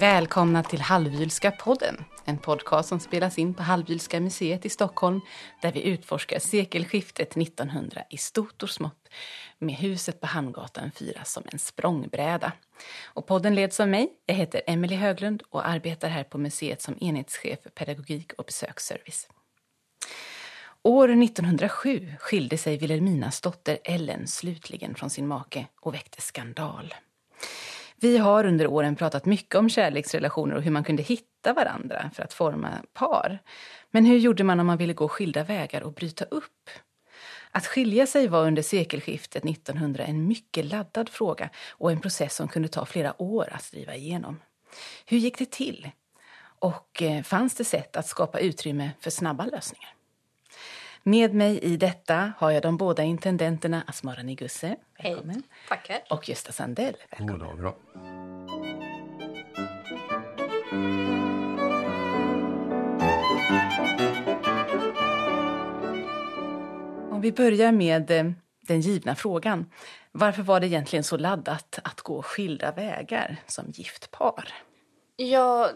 Välkomna till Halvjylska podden, en podcast som spelas in på Halvjylska museet i Stockholm där vi utforskar sekelskiftet 1900 i stort och smått med huset på Hamngatan 4 som en språngbräda. Och podden leds av mig, jag heter Emelie Höglund och arbetar här på museet som enhetschef för pedagogik och besöksservice. År 1907 skilde sig Wilhelminas dotter Ellen slutligen från sin make och väckte skandal. Vi har under åren pratat mycket om kärleksrelationer och hur man kunde hitta varandra för att forma par. Men hur gjorde man om man ville gå skilda vägar och bryta upp? Att skilja sig var under sekelskiftet 1900 en mycket laddad fråga och en process som kunde ta flera år att driva igenom. Hur gick det till? Och eh, fanns det sätt att skapa utrymme för snabba lösningar? Med mig i detta har jag de båda intendenterna Asmara Nigusse, välkommen. Hej, tackar. Och Gösta Sandell, välkommen. God dag. Om vi börjar med eh, den givna frågan. Varför var det egentligen så laddat att gå skilda vägar som gift par? Ja,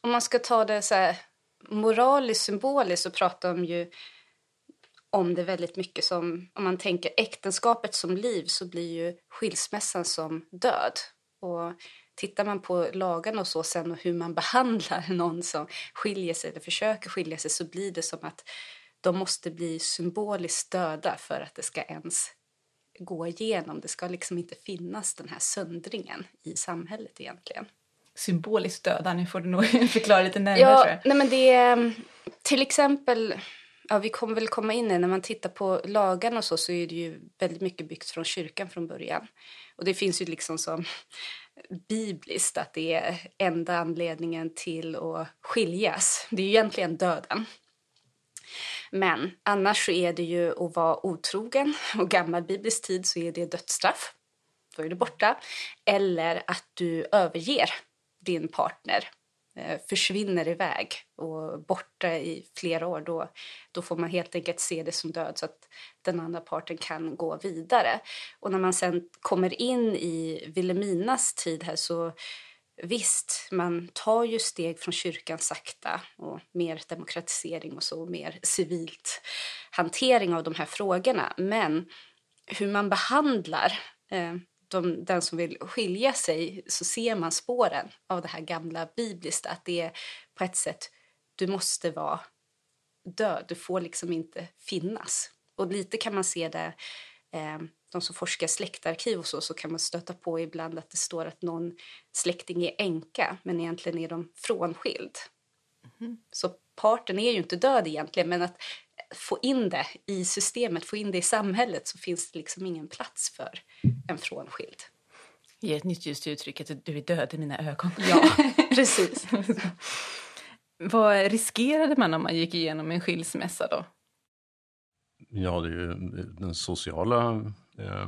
om man ska ta det så här moraliskt symboliskt så pratar de ju om det väldigt mycket som, om man tänker äktenskapet som liv så blir ju skilsmässan som död. Och tittar man på lagarna och så sen och hur man behandlar någon som skiljer sig eller försöker skilja sig så blir det som att de måste bli symboliskt döda för att det ska ens gå igenom. Det ska liksom inte finnas den här söndringen i samhället egentligen. Symboliskt döda, nu får du nog förklara lite närmare. Ja, nej men det är till exempel Ja, vi kommer väl komma in i när man tittar på lagarna och så, så är det ju väldigt mycket byggt från kyrkan från början. Och det finns ju liksom som bibliskt att det är enda anledningen till att skiljas. Det är ju egentligen döden. Men annars så är det ju att vara otrogen och gammal biblisk tid så är det dödsstraff. Då är du borta. Eller att du överger din partner Eh, försvinner iväg och borta i flera år då, då får man helt enkelt se det som död så att den andra parten kan gå vidare. Och när man sen kommer in i Vilhelminas tid här så visst, man tar ju steg från kyrkan sakta och mer demokratisering och så, mer civilt hantering av de här frågorna. Men hur man behandlar eh, de, den som vill skilja sig så ser man spåren av det här gamla bibliskt att det är på ett sätt, du måste vara död, du får liksom inte finnas. Och lite kan man se det, eh, de som forskar släktarkiv och så, så kan man stöta på ibland att det står att någon släkting är änka, men egentligen är de frånskild. Mm. Så parten är ju inte död egentligen, men att få in det i systemet, få in det i samhället så finns det liksom ingen plats för en frånskild. Ge ett nytt ljus till uttrycket du är död i mina ögon. Ja, precis. Vad riskerade man om man gick igenom en skilsmässa då? Ja, det är ju den sociala eh,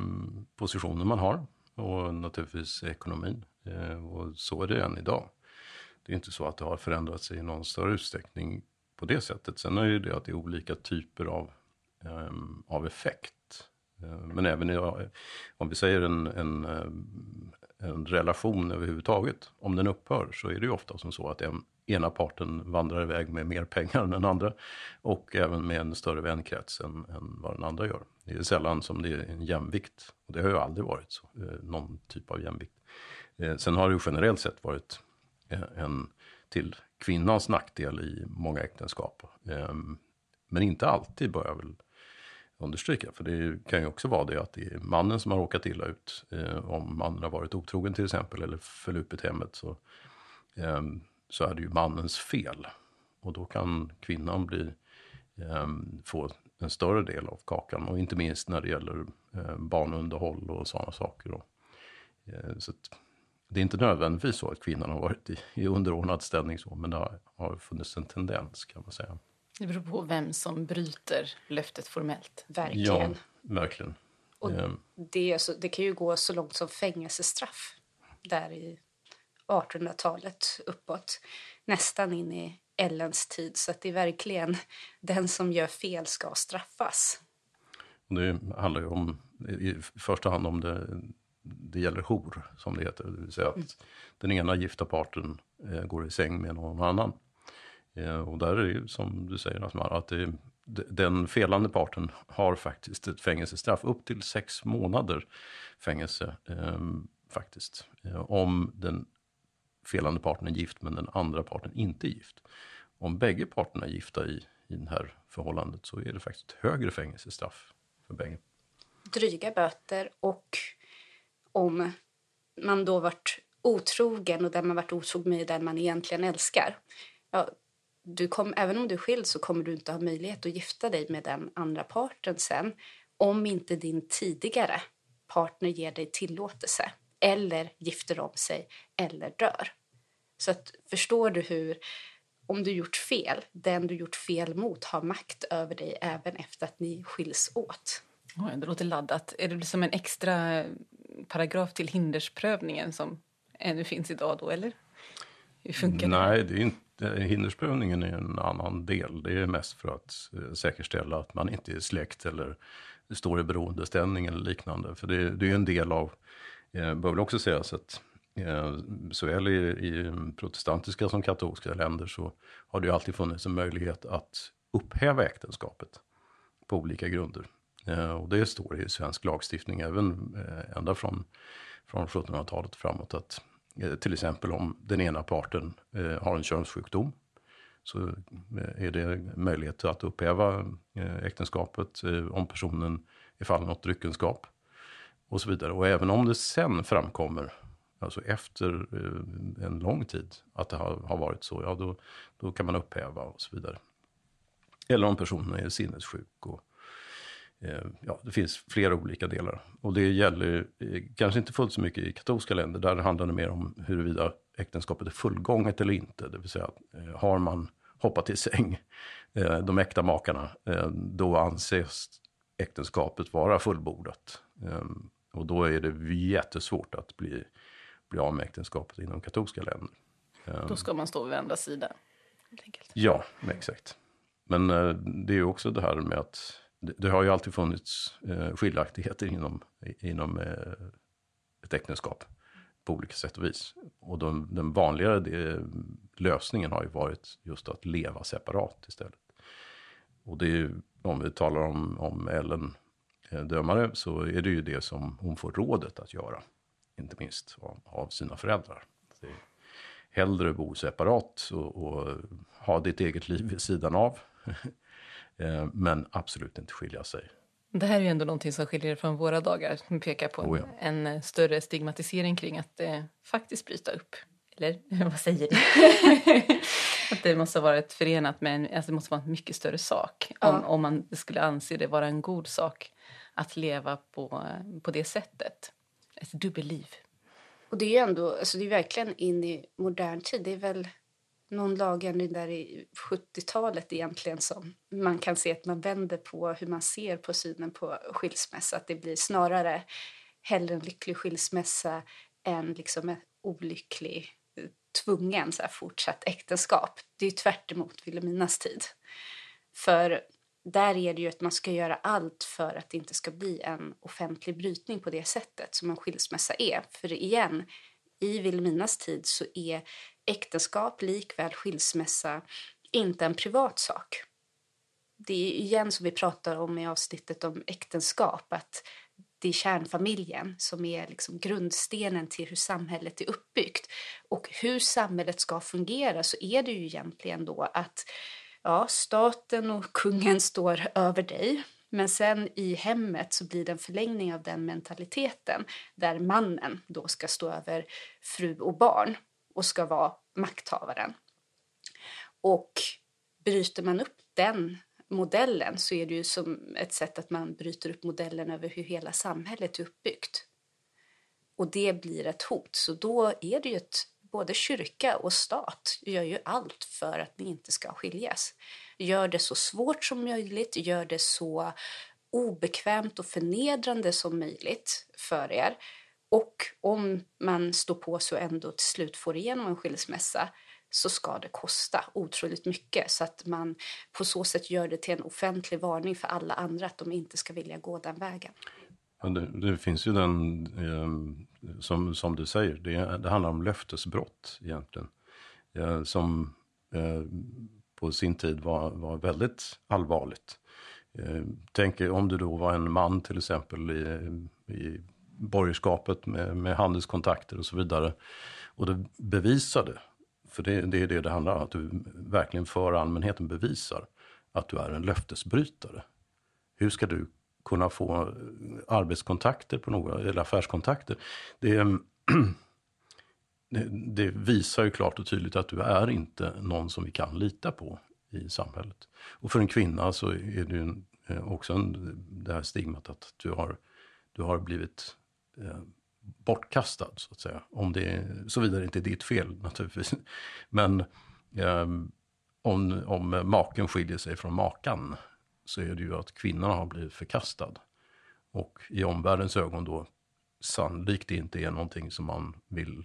positionen man har och naturligtvis ekonomin. Eh, och så är det än idag. Det är inte så att det har förändrats i någon större utsträckning på det sättet. Sen är ju det att det är olika typer av, um, av effekt. Uh, men även i, om vi säger en, en, eh, en relation överhuvudtaget, om den upphör så är det ju ofta som så att en, ena parten vandrar iväg med mer pengar än den andra och även med en större vänkrets än, än vad den andra gör. Det är sällan som det är en jämvikt och det har ju aldrig varit så, eh, någon typ av jämvikt. Sen har det ju generellt sett varit en till kvinnans nackdel i många äktenskap. Ehm, men inte alltid, bör jag väl understryka. För det kan ju också vara det att det är mannen som har råkat illa ut. Eh, om mannen har varit otrogen till exempel eller förlupit hemmet så, ehm, så är det ju mannens fel. Och då kan kvinnan bli, ehm, få en större del av kakan. Och inte minst när det gäller eh, barnunderhåll och sådana saker. Då. Eh, så att, det är inte nödvändigtvis så att kvinnan har varit i, i underordnad ställning så, men det har, har funnits en tendens kan man säga. Det beror på vem som bryter löftet formellt. Verkligen. Ja, verkligen. Och ehm. det, så, det kan ju gå så långt som fängelsestraff där i 1800-talet uppåt. Nästan in i Ellens tid. Så att det är verkligen den som gör fel ska straffas. Det handlar ju om, i första hand om det det gäller hor, som det heter. Det vill säga att mm. den ena gifta parten eh, går i säng med någon annan. Eh, och där är det ju som du säger, Asmar, att det, den felande parten har faktiskt ett fängelsestraff upp till sex månader fängelse. Eh, faktiskt. Eh, om den felande parten är gift men den andra parten inte är gift. Om bägge parterna är gifta i, i det här förhållandet så är det faktiskt ett högre fängelsestraff för bägge. Dryga böter och om man då varit otrogen och den man varit otrogen med den man egentligen älskar. Ja, du kom, även om du är skild så kommer du inte ha möjlighet att gifta dig med den andra parten sen om inte din tidigare partner ger dig tillåtelse eller gifter om sig eller dör. Så att, förstår du hur, om du gjort fel, den du gjort fel mot har makt över dig även efter att ni skiljs åt. Oh, det låter laddat. Är det som en extra paragraf till hindersprövningen som ännu finns idag då, eller? Hur funkar Nej, det? är inte, hindersprövningen är en annan del. Det är mest för att eh, säkerställa att man inte är släkt eller står i beroendeställning eller liknande. För det, det är en del av, eh, bör väl också sägas att eh, såväl i, i protestantiska som katolska länder så har det ju alltid funnits en möjlighet att upphäva äktenskapet på olika grunder. Eh, och det står i svensk lagstiftning även eh, ända från, från 1700-talet framåt att eh, till exempel om den ena parten har en könssjukdom så är det möjlighet att upphäva äktenskapet om personen är fallen åt dryckenskap och så vidare. Och även om det sen framkommer, alltså efter en lång tid, att det har, varit så, ja då, då kan man upphäva och så vidare. Eller om personen är sinnessjuk och ja, det finns flera olika delar. Och det gäller eh, kanske inte fullt så mycket i katolska länder. Där handlar det mer om huruvida äktenskapet är fullgånget eller inte. Det vill säga, eh, har man hoppat i säng, de äkta makarna, då anses äktenskapet vara fullbordat. Och då är det jättesvårt att bli, bli av med äktenskapet inom katolska länder. Då ska man stå vid andra sidan. Ja, exakt. Men det är också det här med att det, har ju alltid funnits eh, skiljaktigheter inom, inom eh, ett äktenskap på olika sätt och vis. Och de, den vanligare de, lösningen har ju varit just att leva separat istället. Och det är ju, om vi talar om, om Ellen eh, dömare så är det ju det som hon får rådet att göra. Inte minst av, av sina föräldrar. Det är hellre bo separat och, och ha ditt eget liv vid sidan av men absolut inte skilja sig. Det här är ju ändå någonting som skiljer från våra dagar. Som pekar på oh ja. en, en, större stigmatisering kring att eh, faktiskt bryta upp. Eller vad säger du? att det måste vara ett förenat med en, alltså det måste vara en mycket större sak. Ja. Om, om man skulle anse det vara en god sak att leva på, på det sättet. Ett dubbelliv. Och det är ju ändå, alltså det är verkligen in i modern tid. Det är väl någon lagändring där i 70-talet egentligen som man kan se att man vänder på hur man ser på synen på skilsmässa. Att det blir snarare hellre en lycklig skilsmässa än liksom en olycklig tvungen så här, fortsatt äktenskap. Det är ju tvärt emot Vilhelminas tid. För där är det ju att man ska göra allt för att det inte ska bli en offentlig brytning på det sättet som en skilsmässa är. För igen, i Vilhelminas tid så är äktenskap likväl skilsmässa inte en privat sak. Det är igen som vi pratar om i avsnittet om äktenskap, att det är kärnfamiljen som är liksom grundstenen till hur samhället är uppbyggt. Och hur samhället ska fungera så är det ju egentligen då att ja, staten och kungen står över dig. Men sen i hemmet så blir det en förlängning av den mentaliteten där mannen då ska stå över fru och barn och ska vara makthavaren. Och bryter man upp den modellen så är det ju som ett sätt att man bryter upp modellen över hur hela samhället är uppbyggt. Och det blir ett hot. Så då är det ju ett, både kyrka och stat gör ju allt för att ni inte ska skiljas. Gör det så svårt som möjligt, gör det så obekvämt och förnedrande som möjligt för er och om man står på sig och ändå till slut får igenom en skilsmässa så ska det kosta otroligt mycket så att man på så sätt gör det till en offentlig varning för alla andra att de inte ska vilja gå den vägen. Det, det, finns ju den, eh, som, som du säger, det, det handlar om löftesbrott egentligen. Eh, som eh, på sin tid var, var väldigt allvarligt. Eh, tänk om du då var en man till exempel i, i borgerskapet med, med handelskontakter och så vidare. Och det bevisade, för det, det är det det handlar om, att du verkligen för allmänheten bevisar att du är en löftesbrytare. Hur ska du kunna få arbetskontakter på några, eller affärskontakter? Det, det, visar ju klart och tydligt att du är inte någon som vi kan lita på i samhället. Och för en kvinna så är det ju eh, också en, det här stigmat att du har, du har blivit eh, bortkastad, så att säga. Om det, såvida det inte är ditt fel naturligtvis. Men eh, om, om maken skiljer sig från makan så är det ju att kvinnan har blivit förkastad. Och i omvärldens ögon då sannolikt inte är någonting som man vill,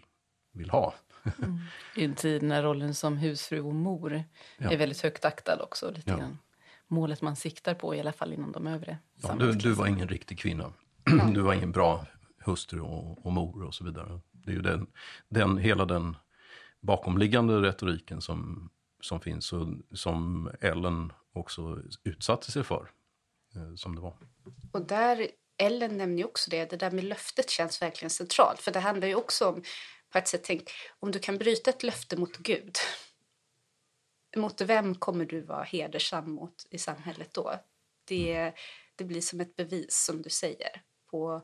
vill ha. Mm. I en tid när rollen som husfru och mor ja. är väldigt högt aktad också. Lite ja. grann. Målet man siktar på, i alla fall inom de övre ja, du, du var ingen riktig kvinna. Du var ingen bra hustru och, och mor och så vidare. Det är ju den, den, hela den bakomliggande retoriken som, som finns och som Ellen också utsatte sig för. Eh, som det var. Och där, Ellen nämner ju också det, det där med löftet känns verkligen centralt. För det handlar ju också om, på ett sätt, tänk, om du kan bryta ett löfte mot Gud. Mot vem kommer du vara hedersam mot i samhället då? Det, det blir som ett bevis, som du säger, på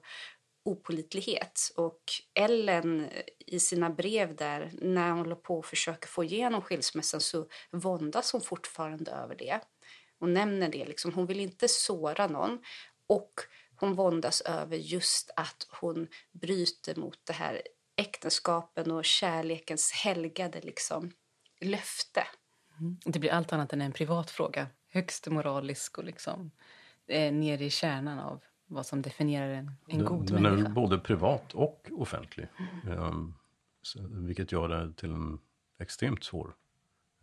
opolitlighet. Och Ellen eh, i sina brev där, när hon håller på och försöker få igenom skilsmässan så våndas hon fortfarande över det. Hon nämner det, liksom. hon vill inte såra någon. Och hon våndas över just att hon bryter mot det här äktenskapen och kärlekens helgade liksom, löfte. Mm. Det blir allt annat än en privat fråga. Högst moralisk och liksom, eh, nere i kärnan av vad som definierar en, en den, god den människa. Den är både privat och offentlig. Mm. Vilket gör det till en extremt svår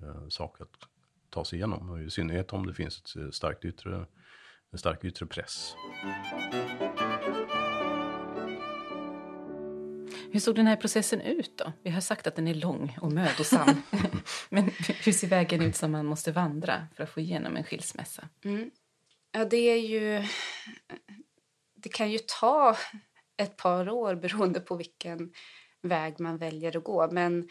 uh, sak att ta sig igenom. Och I synnerhet om det finns ett eh, starkt yttre, en stark yttre press. Hur såg den här processen ut då? Vi har sagt att den är lång och mödosam. Men hur ser vägen ut som man måste vandra för att få igenom en skilsmässa? Mm. Ja, det är ju det kan ju ta ett par år beroende på vilken väg man väljer att gå. Men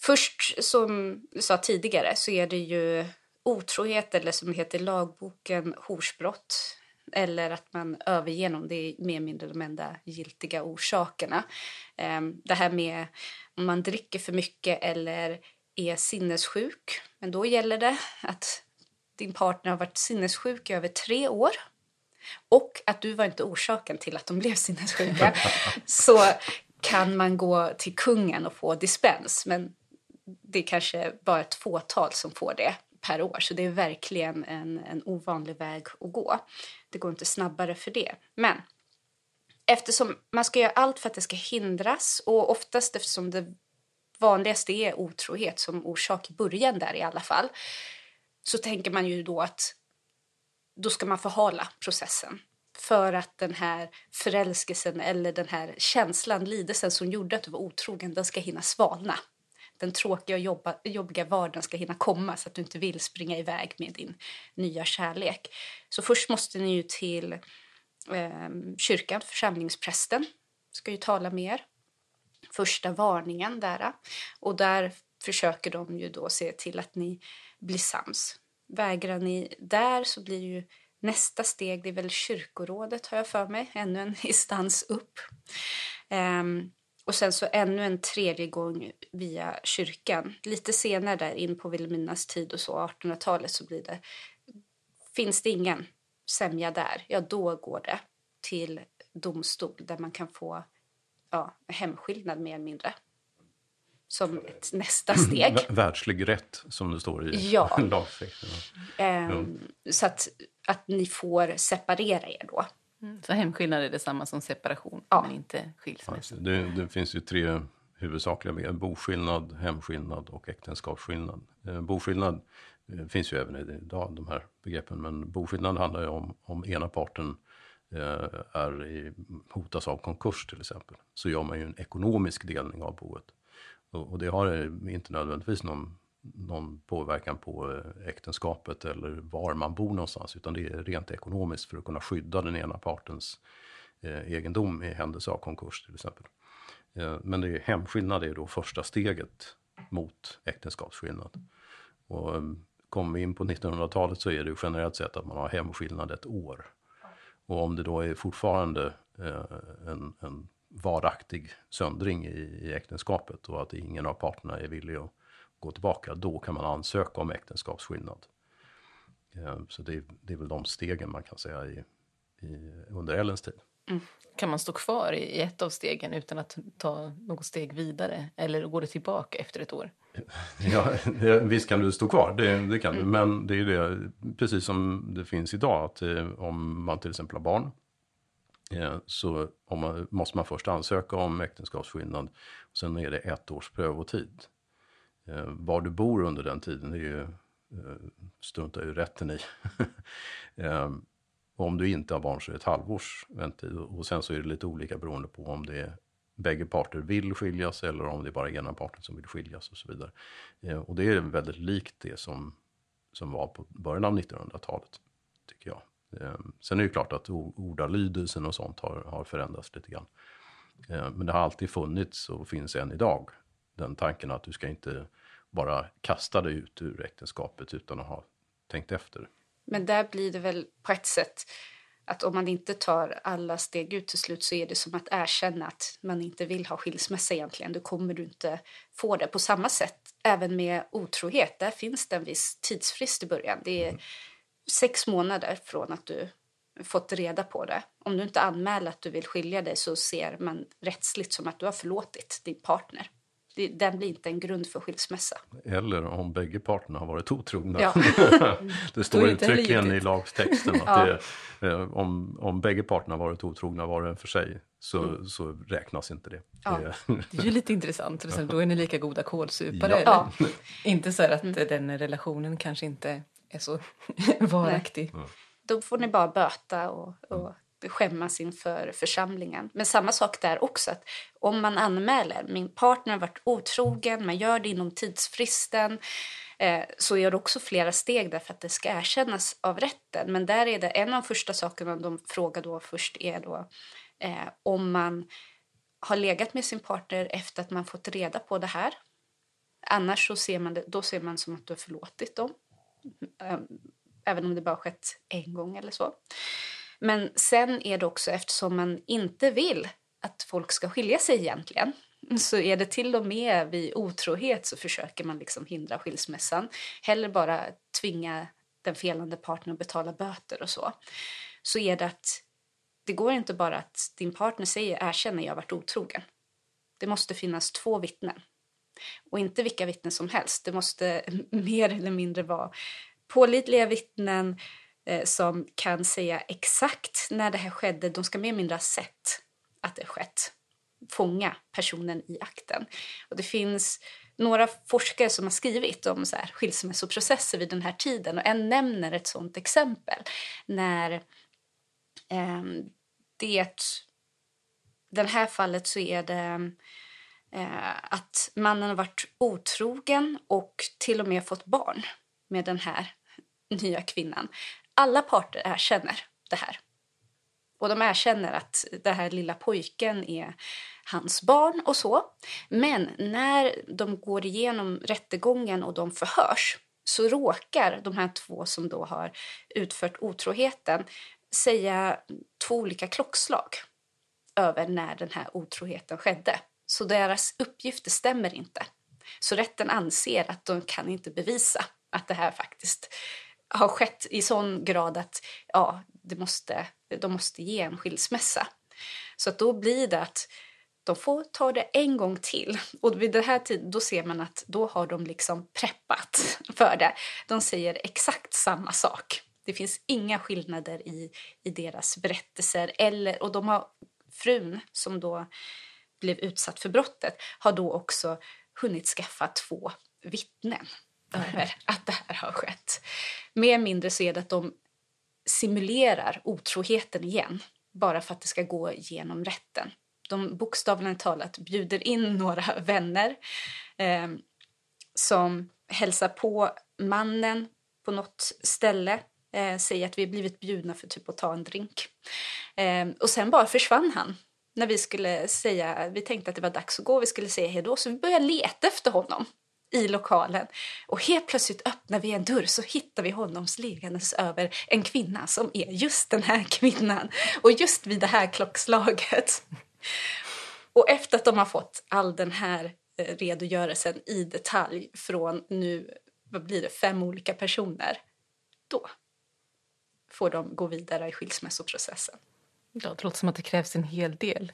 först, som du sa tidigare, så är det ju otrohet eller som det heter i lagboken horsbrott eller att man överger någon. Det är mer eller mindre de enda giltiga orsakerna. Ehm, det här med om man dricker för mycket eller är sinnessjuk. Men då gäller det att din partner har varit sinnessjuk i över tre år och att du var inte orsaken till att de blev sinnessjuka så kan man gå till kungen och få dispens. Men det är kanske bara ett fåtal som får det per år. Så det är verkligen en, en ovanlig väg att gå. Det går inte snabbare för det. Men eftersom man ska göra allt för att det ska hindras och oftast eftersom det vanligaste är otrohet som orsak i början där i alla fall så tänker man ju då att då ska man förhala processen för att den här förälskelsen eller den här känslan, lidelsen som gjorde att du var otrogen, den ska hinna svalna. Den tråkiga och jobba, jobbiga vardagen ska hinna komma så att du inte vill springa iväg med din nya kärlek. Så först måste ni ju till eh, kyrkan, församlingsprästen ska ju tala med er. Första varningen där. Och där försöker de ju då se till att ni blir sams. Vägrar ni där så blir ju nästa steg, det är väl kyrkorådet har jag för mig, ännu en instans upp. Um, och sen så ännu en tredje gång via kyrkan. Lite senare där in på Vilhelminas tid och så, 1800-talet, så blir det... Finns det ingen sämja där, ja då går det till domstol där man kan få ja, hemskillnad mer eller mindre som ett nästa steg. Världslig rätt, som det står i ja. lagtexten. Um, så att, att ni får separera er då. Mm. Så hemskillnad är detsamma som separation, ja. men inte skilsmässa? Det, det, finns ju tre huvudsakliga begrepp. Boskillnad, hemskillnad och äktenskapsskillnad. Eh, boskillnad eh, finns ju även idag, de här begreppen. Men boskillnad handlar ju om, om ena parten eh, är i, hotas av konkurs till exempel, så gör man ju en ekonomisk delning av boet. Och, och det har inte nödvändigtvis någon, någon påverkan på eh, äktenskapet eller var man bor någonstans, utan det är rent ekonomiskt för att kunna skydda den ena partens eh, egendom i händelse av konkurs till exempel. Eh, men det är, hemskillnad är då första steget mot äktenskapsskillnad. Och eh, kommer vi in på 1900-talet så är det generellt sett att man har hemskillnad ett år. Och om det då är fortfarande eh, en, en varaktig söndring i, i äktenskapet och att ingen av parterna är villig att gå tillbaka, då kan man ansöka om äktenskapsskillnad. Så det, det är väl de stegen man kan säga i, i, under Ellens tid. Mm. Kan man stå kvar i ett av stegen utan att ta något steg vidare? Eller går det tillbaka efter ett år? Ja, visst kan du stå kvar, det, det kan du. Mm. Men det är det, precis som det finns idag, att eh, om man till exempel har barn eh, Eh, så man, måste man först ansöka om äktenskapsskillnad. Sen är det ett års prövotid. Eh, var du bor under den tiden, det är ju, eh, struntar ju rätten i. Eh, om du inte har barn så är det ett halvårs väntetid. Och sen så är det lite olika beroende på om det är bägge parter vill skiljas eller om det är bara ena parten som vill skiljas och så vidare. Eh, och det är väldigt likt det som, som var på början av 1900-talet, tycker jag. Eh, sen är det klart att ordalydelsen och sånt har, har förändrats lite grann. Eh, men det har alltid funnits och finns än idag, den tanken att du ska inte bara kasta dig ut ur äktenskapet utan att ha tänkt efter. Men där blir det väl på ett sätt att om man inte tar alla steg ut till slut så är det som att erkänna att man inte vill ha skilsmässa egentligen. Då kommer du inte få det. På samma sätt även med otrohet. Där finns det en viss tidsfrist i början. Det är sex månader från att du fått reda på det. Om du inte anmäler att du vill skilja dig så ser man rättsligt som att du har förlåtit din partner den blir inte en grund för skilsmässa. Eller om bägge parterna har varit otrogna. Ja. det står uttryckligen i lagtexten att ja. det, eh, om, om bägge parterna har varit otrogna var och en för sig så, mm. så räknas inte det. Ja. det är ju lite intressant, då är ni lika goda kålsupare. Ja. Inte så att mm. den relationen kanske inte är så varaktig. Då får ni bara böta och, och skämmas inför församlingen. Men samma sak där också, att om man anmäler, min partner har varit otrogen, man gör det inom tidsfristen, eh, så är det också flera steg därför att det ska erkännas av rätten. Men där är det en av de första sakerna de frågar då först är då eh, om man har legat med sin partner efter att man fått reda på det här. Annars så ser man det, då ser man som att du har förlåtit dem. Ehm, även om det bara skett en gång eller så. Men sen är det också eftersom man inte vill att folk ska skilja sig egentligen så är det till och med vid otrohet så försöker man liksom hindra skilsmässan. Hellre bara tvinga den felande partnern att betala böter och så. Så är det att det går inte bara att din partner säger erkänner jag har varit otrogen. Det måste finnas två vittnen. Och inte vilka vittnen som helst. Det måste mer eller mindre vara pålitliga vittnen eh, som kan säga exakt när det här skedde. De ska mer eller mindre ha sett att det skett. Fånga personen i akten. Och det finns några forskare som har skrivit om så här skilsmässoprocesser vid den här tiden och en nämner ett sånt exempel när eh, det den här fallet så är det eh, Eh, att mannen har varit otrogen och till och med fått barn med den här nya kvinnan alla parter erkänner det här. Och de erkänner att den här lilla pojken är hans barn och så. Men när de går igenom rättegången och de förhörs så råkar de här två som då har utfört otroheten säga två olika klockslag över när den här otroheten skedde. Så deras uppgifter stämmer inte. Så rätten anser att de kan inte bevisa att det här faktiskt har skett i sån grad att ja, det måste, de måste ge en skilsmässa. Så att då blir det att de får ta det en gång till. Och vid den här tiden då ser man att då har de liksom preppat för det. De säger exakt samma sak. Det finns inga skillnader i, i deras berättelser. Eller, och de har, frun som då blev utsatt för brottet har då också hunnit skaffa två vittnen över att det här har skett. Mer eller mindre så är det att de simulerar otroheten igen bara för att det ska gå genom rätten. De bokstavligen talat bjuder in några vänner eh, som hälsar på mannen på något ställe eh, säger att vi blivit bjudna för typ att ta en drink. Eh, och sen bara försvann han när vi skulle säga, vi tänkte att det var dags att gå, vi skulle säga hejdå, så vi började leta efter honom i lokalen. Och helt plötsligt öppnar vi en dörr så hittar vi honom liggandes över en kvinna som är just den här kvinnan. Och just vid det här klockslaget. Och efter att de har fått all den här eh, redogörelsen i detalj från nu, vad blir det, fem olika personer. Då får de gå vidare i skilsmässoprocessen. Ja, det låter som att det krävs en hel del.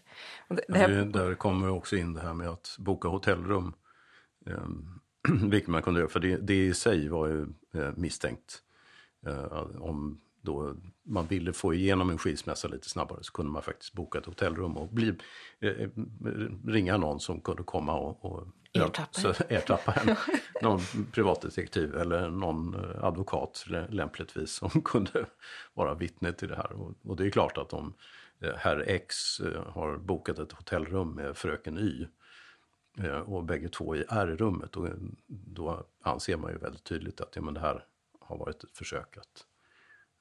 Det, det här... ja, där kommer också in det här med att boka hotellrum. Eh, vilket man kunde göra, för det, det i sig var ju eh, misstänkt. Eh, om då man ville få igenom en skilsmässa lite snabbare så kunde man faktiskt boka ett hotellrum och bli, eh, eh ringa någon som kunde komma och, och ertappa en. någon privatdetektiv eller någon advokat lämpligtvis som kunde vara vittne till det här. Och, och det är klart att om eh, herr X eh, har bokat ett hotellrum med fröken Y och bägge två i R-rummet, då, då anser man ju väldigt tydligt att ja, men det här har varit ett försök att,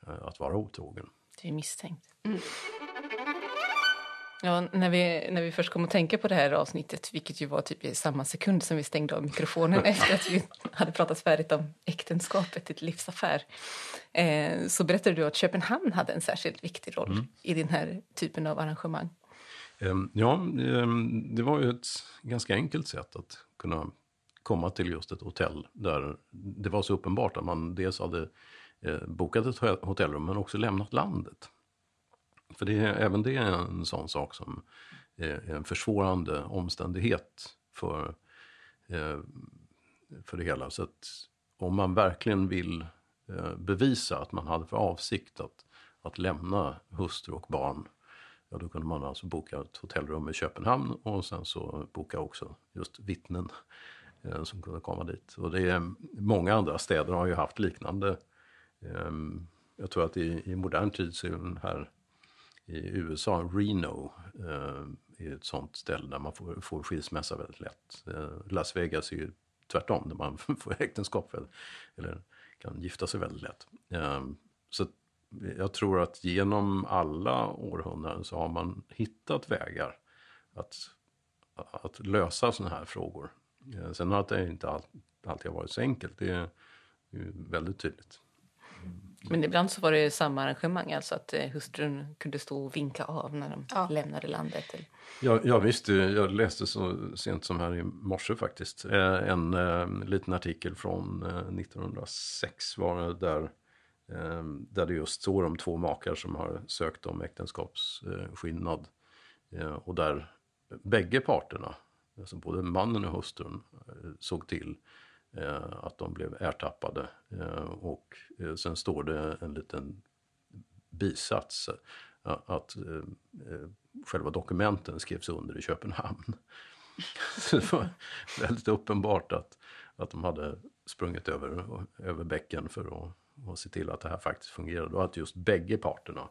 att vara otrogen. Det är misstänkt. Mm. Ja, när vi, när vi först kom att tänka på det här avsnittet, vilket ju var typ i samma sekund som vi stängde av mikrofonen efter att vi hade pratat färdigt om äktenskapet, ett livsaffär, eh, så berättade du att Köpenhamn hade en särskilt viktig roll mm. i den här typen av arrangemang. Um, ja, um, det var ju ett ganska enkelt sätt att kunna komma till just ett hotell där det var så uppenbart att man dels hade eh, Eh, bokat ett hotellrum men också lämnat landet. För det, även det är en sån sak som är en försvårande omständighet för, eh, för det hela. Så att om man verkligen vill eh, bevisa att man hade för avsikt att, att lämna hustru och barn, ja då kunde man alltså boka ett hotellrum i Köpenhamn och sen så boka också just vittnen eh, som kunde komma dit. Och det är, många andra städer har ju haft liknande. Ehm, jag tror att i, i modern tid så är den här i USA, Reno, ehm, är ett sånt ställe där man får, får skilsmässa väldigt lätt. Eh, Las Vegas är ju tvärtom, där man får äktenskap eller kan gifta sig väldigt lätt. Ehm, så jag tror att genom alla århundraden så har man hittat vägar att, att lösa sådana här frågor. Eh, sen har det inte alltid varit så enkelt, det är, det är väldigt tydligt. Men ibland så var det samma arrangemang, alltså att eh, hustrun kunde stå och vinka av när de ja. lämnade landet? Ja, ja visst, jag läste så sent som här i morse faktiskt eh, en, eh, liten artikel från 1906 var det där, där det just står om två makar som har sökt om äktenskapsskillnad och där bägge parterna, alltså både mannen och hustrun, såg till Eh, att de blev ertappade. Eh, och eh, sen står det en liten bisats eh, att eh, själva dokumenten skrevs under i Köpenhamn. Så det var väldigt uppenbart att, att de hade sprungit över, över bäcken för att, att se till att det här faktiskt fungerade och att just bägge parterna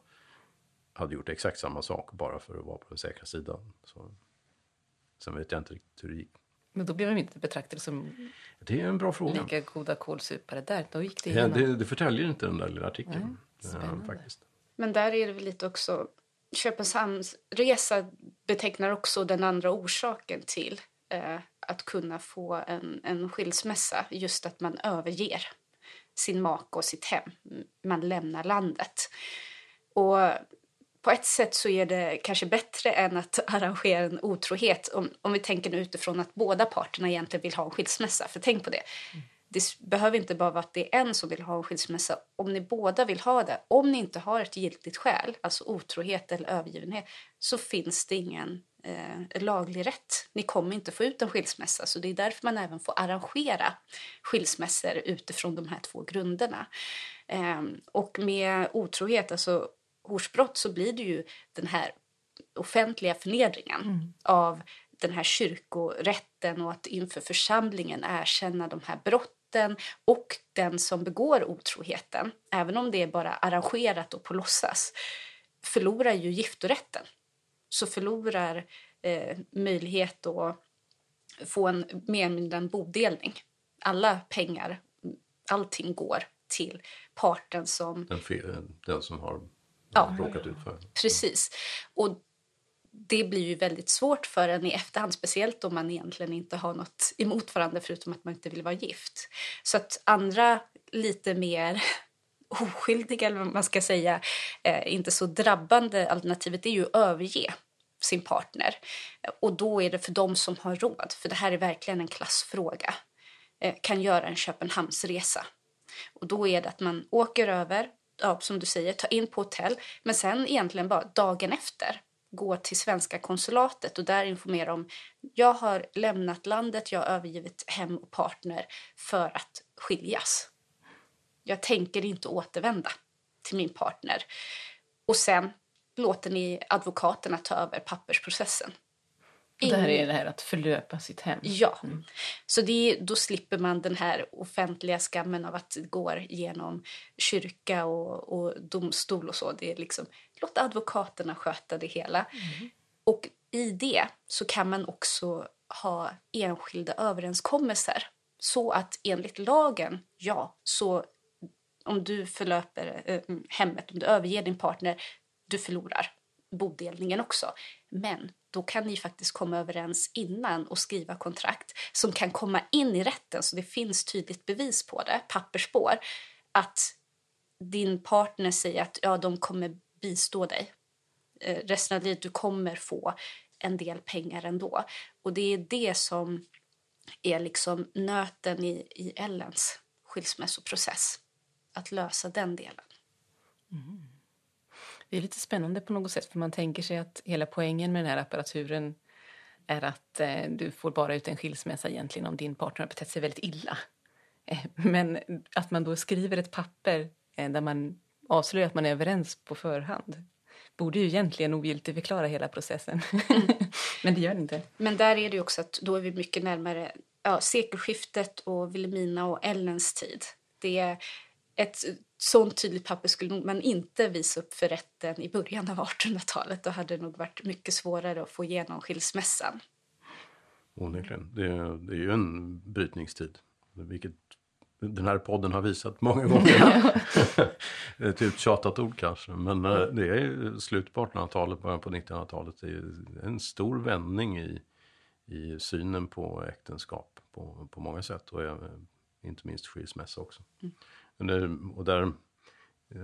hade gjort exakt samma sak bara för att vara på den säkra sidan. Så, sen vet jag inte riktigt hur det gick men då blev de inte betraktade som det är en bra fråga. lika goda kålsupare där. Då gick det, ja, det, det förtäljer inte den där lilla artikeln. Nej, ja, faktiskt. Men där är det väl lite också... Köpenhamns resa betecknar också den andra orsaken till eh, att kunna få en, en skilsmässa. Just att man överger sin make och sitt hem. Man lämnar landet. Och på ett sätt så är det kanske bättre än att arrangera en otrohet om, om vi tänker utifrån att båda parterna egentligen vill ha en skilsmässa. För tänk på det. Mm. Det behöver inte bara vara att det är en som vill ha en skilsmässa. Om ni båda vill ha det, om ni inte har ett giltigt skäl, alltså otrohet eller övergivenhet, så finns det ingen eh, laglig rätt. Ni kommer inte få ut en skilsmässa, så det är därför man även får arrangera skilsmässor utifrån de här två grunderna. Eh, och med otrohet, alltså horsbrott så blir det ju den här offentliga förnedringen mm. av den här kyrkorätten och att inför församlingen erkänna de här brotten och den som begår otroheten, även om det är bara arrangerat och på låtsas, förlorar ju giftorätten. Så förlorar eh, möjlighet att få en mer eller mindre en bodelning. Alla pengar, allting går till parten som... Den, fe- den som har Ja. råkat ut för. Precis. Och det blir ju väldigt svårt för en i efterhand, speciellt om man egentligen inte har något emot varandra förutom att man inte vill vara gift. Så att andra lite mer oskyldiga, eller vad man ska säga, eh, inte så drabbande alternativet är ju att överge sin partner. Och då är det för dem som har råd, för det här är verkligen en klassfråga, eh, kan göra en Köpenhamnsresa. Och då är det att man åker över, ja, som du säger, ta in på hotell, men sen egentligen bara dagen efter gå till svenska konsulatet och där informera om jag har lämnat landet, jag har övergivit hem och partner för att skiljas. Jag tänker inte återvända till min partner. Och sen låter ni advokaterna ta över pappersprocessen. Och det här Ingen- är det här att förlöpa sitt hem. Ja, så det, då slipper man den här offentliga skammen av att det går genom kyrka och, och domstol och så. Det är liksom, låt advokaterna sköta det hela. Och i det så kan man också ha enskilda överenskommelser. Så att enligt lagen, ja, så om du förlöper eh, hemmet, om du överger din partner, du förlorar bodelningen också. Men då kan ni faktiskt komma överens innan och skriva kontrakt som kan komma in i rätten så det finns tydligt bevis på det, pappersspår, att din partner säger att ja, de kommer bistå dig eh, resten av livet. Du kommer få en del pengar ändå. Och det är det som är liksom nöten i, i Ellens skilsmässoprocess. Att lösa den delen. Mm. Det är lite spännande på något sätt för man tänker sig att hela poängen med den här apparaturen är att eh, du får bara ut en skilsmässa egentligen om din partner har betett sig väldigt illa. Eh, men att man då skriver ett papper eh, där man avslöjar att man är överens på förhand borde ju egentligen ogiltigförklara hela processen. men det gör det inte. Men där är det ju också att då är vi mycket närmare ja, sekelskiftet och Vilhelmina och Ellens tid. Det är ett sånt tydligt papper skulle man inte visa upp för rätten i början av 1800-talet. Då hade det nog varit mycket svårare att få igenom skilsmässan. Onekligen. Det, är- det är ju en brytningstid. Vilket den här podden har visat många gånger. Ett uttjatat ord kanske. Men eh, det är ju slut på 1800-talet, början på 1900-talet. Det är en stor vändning i, i synen på äktenskap på, på många sätt. Och även, inte minst skilsmässa också. Det, och där,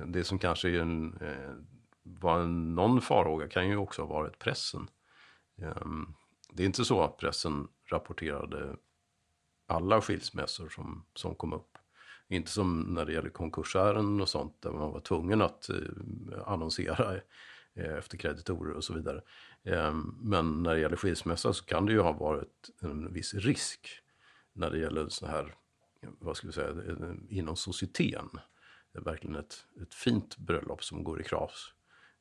det som kanske är en, eh, var en, någon farhåga kan ju också ha varit pressen. Ehm, det är inte så att pressen rapporterade alla skilsmässor som, som kom upp. Inte som när det gäller konkursärenden och sånt där man var tvungen att eh, annonsera eh, efter kreditorer och så vidare. Ehm, men när det gäller skilsmässa så kan det ju ha varit en viss risk när det gäller så här, vad ska vi säga, inom societeten. Det är verkligen ett, ett fint bröllop som går i kras.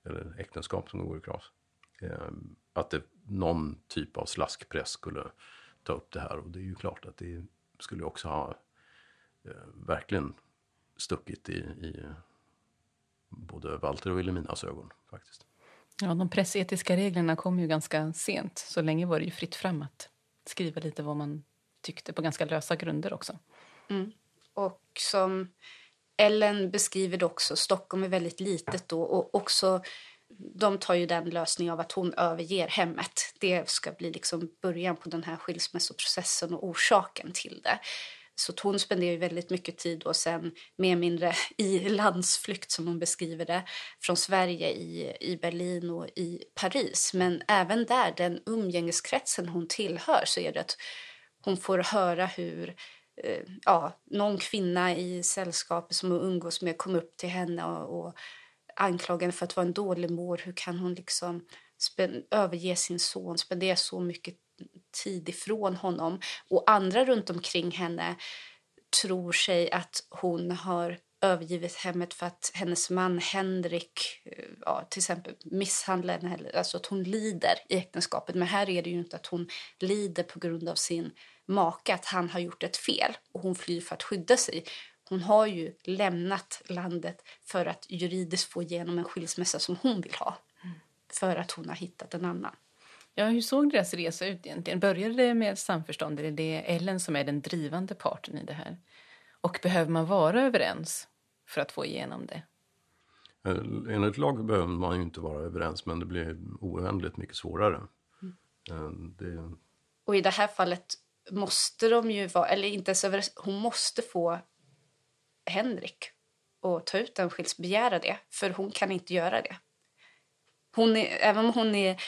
Eller äktenskap som går i kras. Eh, att det, någon typ av slaskpress skulle ta upp det här. Och det är ju klart att det skulle också ha eh, verkligen stuckit i, i både Walter och Wilhelminas ögon faktiskt. Ja, de pressetiska reglerna kom ju ganska sent. Så länge var det ju fritt fram att skriva lite vad man tyckte på ganska lösa grunder också. Mm. Och som Ellen beskriver det också, Stockholm är väldigt litet då och också de tar ju den lösningen av att hon överger hemmet. Det ska bli liksom början på den här skilsmässoprocessen och orsaken till det. Så hon spenderar ju väldigt mycket tid och sen mer eller mindre i landsflykt som hon beskriver det från Sverige i, i Berlin och i Paris. Men även där, den umgängeskretsen hon tillhör så är det att hon får höra hur Eh, ja, någon kvinna i sällskapet som hon umgås med kom upp till henne och, och anklagade henne för att vara en dålig mor. Hur kan hon liksom överge sin son, spendera så mycket tid ifrån honom? Och andra runt omkring henne tror sig att hon har övergivit hemmet för att hennes man Henrik eh, ja, till exempel misshandlar henne, alltså att hon lider i äktenskapet. Men här är det ju inte att hon lider på grund av sin make, att han har gjort ett fel och hon flyr för att skydda sig. Hon har ju lämnat landet för att juridiskt få igenom en skilsmässa som hon vill ha. För att hon har hittat en annan. Ja, hur såg deras resa ut egentligen? Började det med samförstånd eller är det Ellen som är den drivande parten i det här? Och behöver man vara överens för att få igenom det? Eh, enligt lag behöver man ju inte vara överens men det blir oändligt mycket svårare. Mm. Det... Och i det här fallet måste de ju vara, eller inte ens överens, hon måste få Henrik att ta ut en skils, begära det, för hon kan inte göra det. Hon är, även om hon är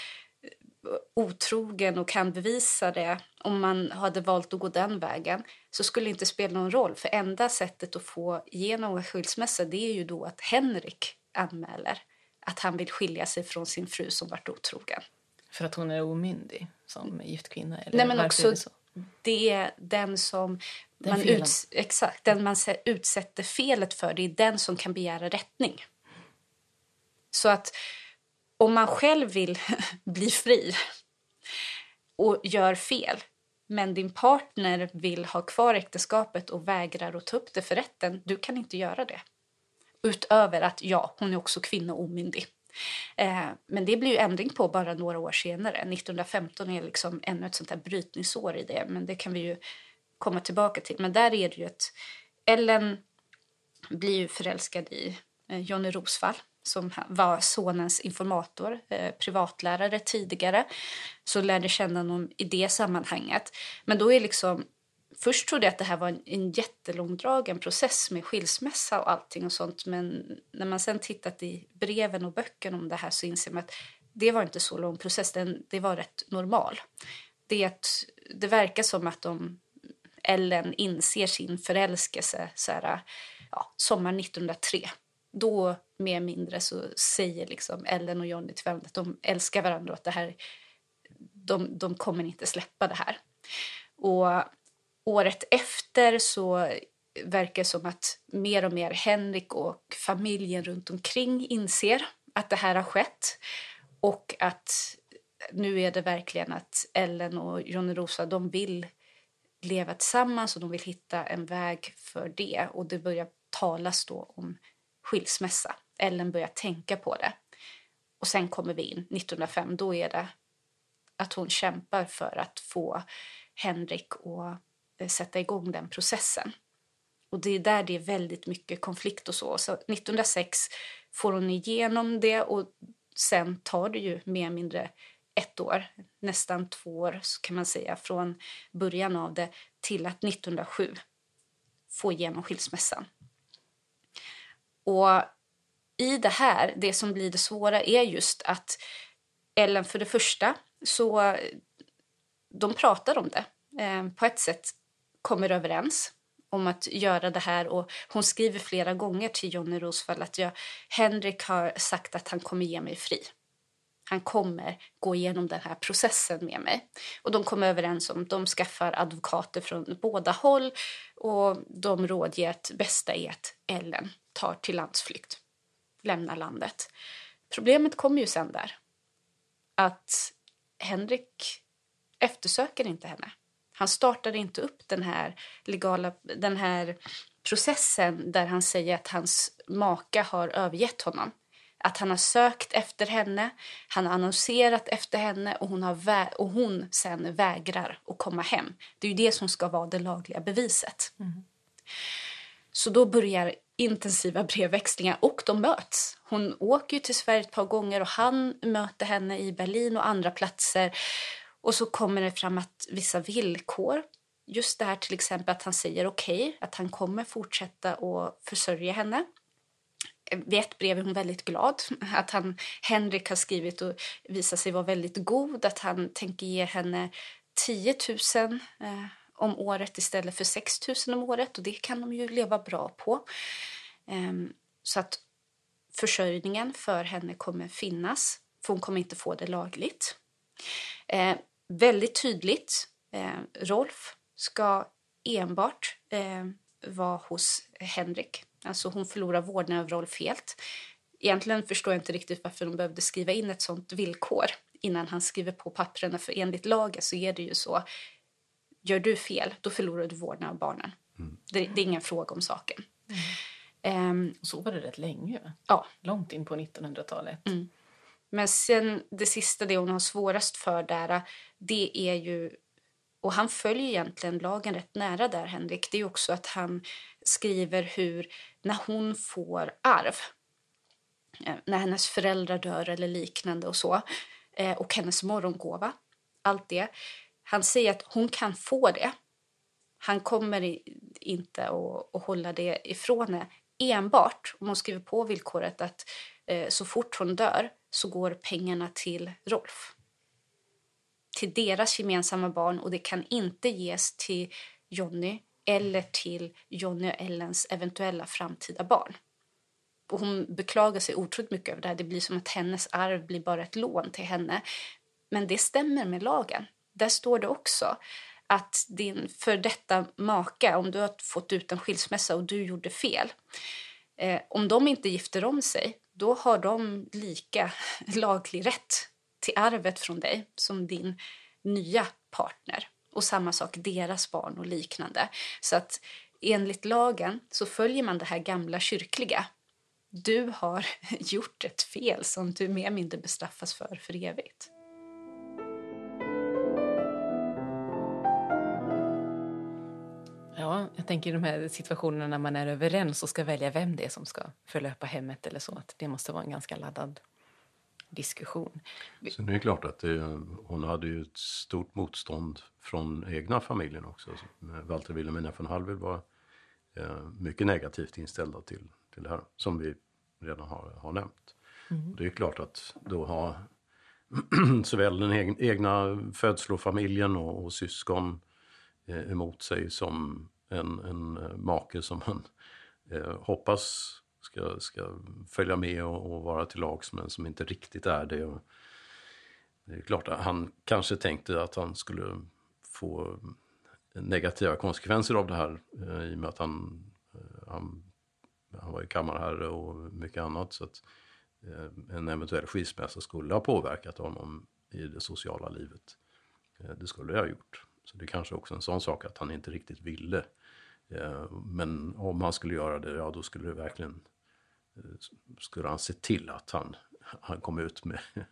otrogen och kan bevisa det om man hade valt att gå den vägen så skulle det inte spela någon roll. För enda sättet att få igenom en skilsmässa det är ju då att Henrik anmäler att han vill skilja sig från sin fru som varit otrogen. För att hon är omyndig som gift kvinna? Eller Nej, men också det, är den som den man, uts exakt, den man utsätter felet för, det är den som kan begära rättning. Så att om man själv vill bli fri och gör fel men din partner vill ha kvar äktenskapet och vägrar att ta upp det för rätten, du kan inte göra det. Utöver att ja, hon är också kvinna och omyndig. Eh, men det blir ju ändring på bara några år senare. 1915 är liksom ännu ett sånt här brytningsår i det, men det kan vi ju komma tillbaka till. Men där är det ju att Ellen blir ju förälskad i eh, Johnny Rosvall som var sonens informator, eh, privatlärare tidigare, så lärde känna honom i det sammanhanget. Men då är liksom Först trodde jag att det här var en, en jättelångdragen process med skilsmässa och allting och sånt. Men när man sen tittat i breven och böckerna om det här så inser man att det var inte så lång process. Den, det var rätt normal. Det, det verkar som att de, Ellen inser sin förälskelse så här, ja, sommar 1903 då mer mindre så säger liksom Ellen och Johnny till varandra att de älskar varandra och att det här, de, de kommer inte släppa det här. Och året efter så verkar det som att mer och mer Henrik och familjen runt omkring inser att det här har skett och att nu är det verkligen att Ellen och Johnny Rosa de vill leva tillsammans och de vill hitta en väg för det och det börjar talas då om skilsmässa. Ellen börjar tänka på det. Och sen kommer vi in 1905. Då är det att hon kämpar för att få Henrik och Eh, sätta igång den processen. Och det är där det är väldigt mycket konflikt och så. Så 1906 får hon igenom det och sen tar det ju mer eller mindre ett år, nästan två år kan man säga, från början av det till att 1907 få igenom skilsmässan. Och i det här, det som blir det svåra är just att Ellen för det första så de pratar om det. Eh, på ett sätt kommer överens om att göra det här och hon skriver flera gånger till Johnny Rosvall att jag, Henrik har sagt att han kommer ge mig fri. Han kommer gå igenom den här processen med mig. Och de kommer överens om de skaffar advokater från båda håll och de rådger att bästa är att Ellen tar till landsflykt, lämnar landet. Problemet kommer ju sen där. Att Henrik eftersöker inte henne. Han startar inte upp den här legala, den här processen där han säger att hans maka har övergett honom. Att han har sökt efter henne, han har annonserat efter henne och hon, har och hon sen vägrar att komma hem. Det är det som ska vara det lagliga beviset. Mm. Så då börjar intensiva brevväxlingar och de möts. Hon åker till Sverige ett par gånger och han möter henne i Berlin och andra platser. Och så kommer det fram att vissa villkor, just det här till exempel att han säger okej, okay, att han kommer fortsätta att försörja henne. Vid ett brev är hon väldigt glad att han, Henrik har skrivit och visar sig vara väldigt god, att han tänker ge henne 10 000 eh, om året istället för 6 000 om året och det kan de ju leva bra på. Um, så att försörjningen för henne kommer finnas, för hon kommer inte få det lagligt. Eh, väldigt tydligt, eh, Rolf ska enbart eh, vara hos Henrik. Alltså hon förlorar vårdnaden av Rolf helt. Egentligen förstår jag inte riktigt varför de behövde skriva in ett sånt villkor innan han skriver på papperna, för enligt lagen så är det ju så gör du fel, då förlorar du vårdnaden av barnen. Mm. Det, det, är ingen fråga om saken. Um, så var det rätt länge. Ja. Långt in på 1900-talet. Mm. Men sen det sista, det hon har svårast för där, det är ju och han följer egentligen lagen rätt nära där, Henrik. Det är också att han skriver hur, när hon får arv, eh, när hennes föräldrar dör eller liknande och så, eh, och hennes morgongåva, allt det. Han säger att hon kan få det. Han kommer inte att, att hålla det ifrån henne enbart om hon skriver på villkoret att eh, så fort hon dör så går pengarna till Rolf. Till deras gemensamma barn och det kan inte ges till Jonny eller till Jonny och Ellens eventuella framtida barn. Och hon beklagar sig otroligt mycket över det här. Det blir som att hennes arv blir bara ett lån till henne. Men det stämmer med lagen. Där står det också att din för detta maka, om du har fått ut en skilsmässa och du gjorde fel, eh, om de inte gifter om sig, då har de lika laglig rätt till arvet från dig som din nya partner. Och samma sak deras barn och liknande. Så att enligt lagen så följer man det här gamla kyrkliga. Du har gjort ett fel som du mer eller mindre bestraffas för för evigt. Jag tänker i de här situationerna när man är överens och ska välja vem det är som ska förlöpa hemmet eller så, att det måste vara en ganska laddad diskussion. Sen är det klart att det, hon hade ju ett stort motstånd från egna familjen också. Walter Wilhelmina von Hallwyl var eh, mycket negativt inställda till, till det här, som vi redan har, har nämnt. Mm. Det är klart att då ha såväl den egna födslofamiljen och, och syskon eh, emot sig som en, en eh, make som man eh, hoppas ska, ska följa med och, och, vara till lags men som inte riktigt är det. Och det är klart han kanske tänkte att han skulle få eh, negativa konsekvenser av det här eh, i och med att han, eh, han, han var ju kammarherre och mycket annat. Så att eh, en eventuell skilsmässa skulle ha påverkat honom i det sociala livet. Eh, det skulle det ha gjort. Så det är kanske också en sån sak att han inte riktigt ville. Eh, men om han skulle göra det, ja då skulle det verkligen skulle han se till att han, han kom ut med,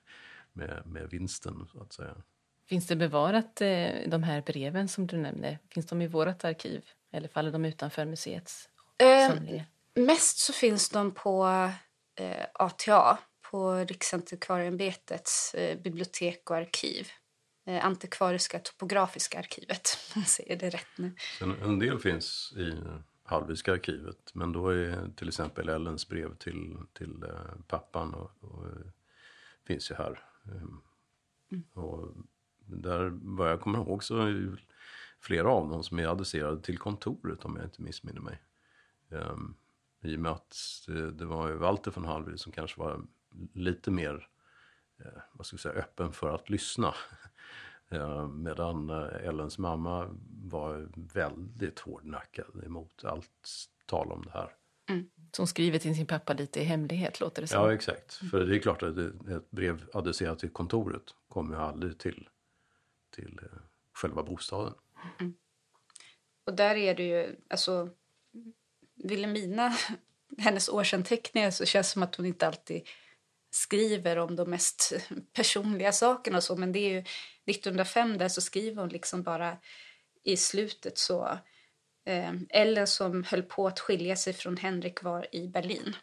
med, med vinsten, så att säga. Finns det bevarat eh, de här breven som du nämnde? Finns de i vårt arkiv? Eller faller de utanför museets eh, samling? Mest så finns de på eh, ATA, på Riksantikvarieämbetets eh, bibliotek och arkiv. Eh, Antikvariska topografiska arkivet, jag säger det rätt nu. En, en del finns i Hallwyska arkivet. Men då är till exempel Ellens brev till, till eh, pappan och, och, eh, finns ju här. Mm. Och där vad jag kommer ihåg så är flera av dem som är adresserade till kontoret om jag inte missminner mig. Um, I och med att det, var ju Walter von Hallwyl som kanske var lite mer vad ska jag säga, öppen för att lyssna. Eh, medan eh, Ellens mamma var väldigt hårdnackad emot allt tal om det här. Mm. Som skriver till sin pappa lite i hemlighet låter det som. Ja exakt. För det är klart att ett brev adresserat till kontoret kommer ju aldrig till, till eh, själva bostaden. Mm. Och där är det ju, alltså Vilhelmina, hennes årsanteckningar så känns det som att hon inte alltid skriver om de mest personliga sakerna och så men det är ju 1905 där så skriver hon liksom bara i slutet så eh, Ellen som höll på att skilja sig från Henrik var i Berlin.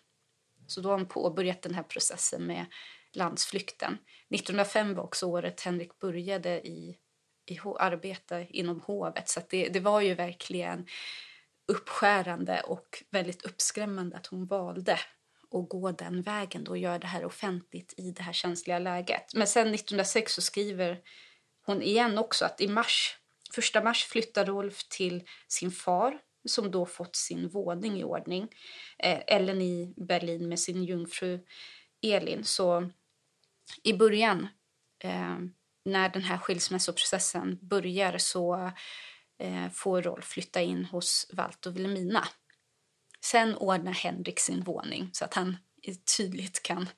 Så då har hon påbörjat den här processen med landsflykten. 1905 var också året Henrik började i, i arbeta inom hovet så det, det var ju verkligen uppskärande och väldigt uppskrämmande att hon valde och gå den vägen då och göra det här offentligt i det här känsliga läget. Men sen 1906 så skriver hon igen också att i mars, första mars flyttar Rolf till sin far som då fått sin våning i ordning. Eh, Ellen i Berlin med sin jungfru Elin. Så i början, eh, när den här skilsmässoprocessen börjar så eh, får Rolf flytta in hos Walt och Wilhelmina. Sen ordnar Henrik sin våning så att han tydligt kan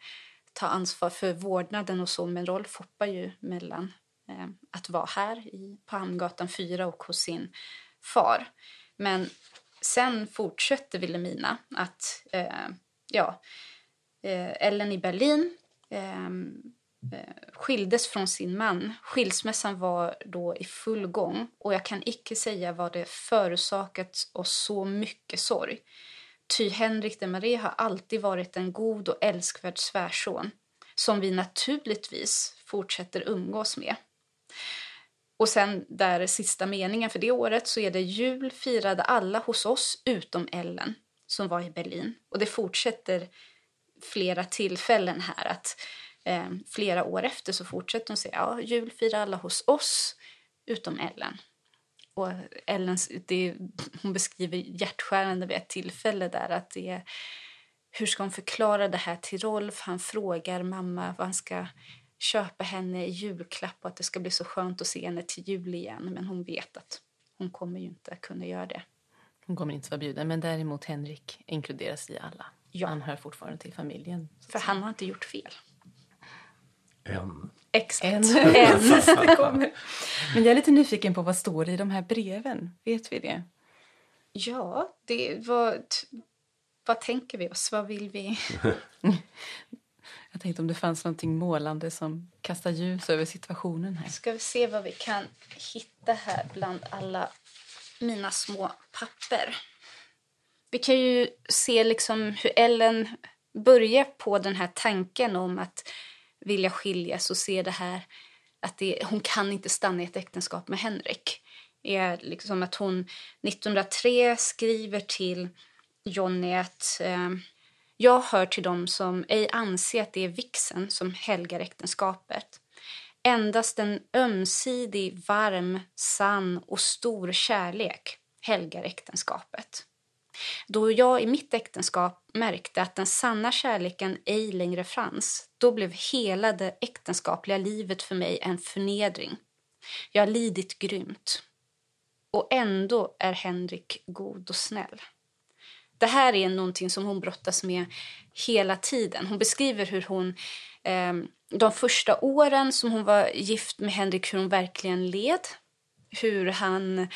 ta ansvar för vårdnaden och så. Men Rolf hoppar ju mellan eh, att vara här i, på Hamngatan 4 och hos sin far. Men sen fortsätter Wilhelmina att, eh, ja, eh, Ellen i Berlin eh, eh, skildes från sin man. Skilsmässan var då i full gång och jag kan icke säga vad det förorsakat oss så mycket sorg. Ty Henrik de Marie har alltid varit en god och älskvärd svärson som vi naturligtvis fortsätter umgås med. Och sen där sista meningen för det året så är det jul firade alla hos oss utom Ellen som var i Berlin. Och det fortsätter flera tillfällen här att eh, flera år efter så fortsätter hon säga ja, jul firar alla hos oss utom Ellen. Och Ellens, det, hon beskriver hjärtskärande vid ett tillfälle där att det är hur ska hon förklara det här till Rolf? Han frågar mamma vad han ska köpa henne i julklapp och att det ska bli så skönt att se henne till jul igen. Men hon vet att hon kommer ju inte kunna göra det. Hon kommer inte vara bjuden, men däremot Henrik inkluderas i alla. Ja. Han hör fortfarande till familjen. För han har inte gjort fel. En. Exakt. En. Men jag är lite nyfiken på vad står i de här breven. Vet vi det? Ja, det var... Vad tänker vi oss? Vad vill vi? Jag tänkte om det fanns någonting målande som kastar ljus över situationen här. Ska vi se vad vi kan hitta här bland alla mina små papper. Vi kan ju se liksom hur Ellen börjar på den här tanken om att vilja skiljas och se det här att det, hon kan inte stanna i ett äktenskap med Henrik. är liksom att hon 1903 skriver till Jonny att eh, jag hör till dem som ej anser att det är vixen som helgar äktenskapet. Endast en ömsidig, varm, sann och stor kärlek helgar äktenskapet. Då jag i mitt äktenskap märkte att den sanna kärleken ej längre fanns, då blev hela det äktenskapliga livet för mig en förnedring. Jag har lidit grymt. Och ändå är Henrik god och snäll. Det här är någonting som hon brottas med hela tiden. Hon beskriver hur hon eh, de första åren som hon var gift med Henrik, hur hon verkligen led. Hur han,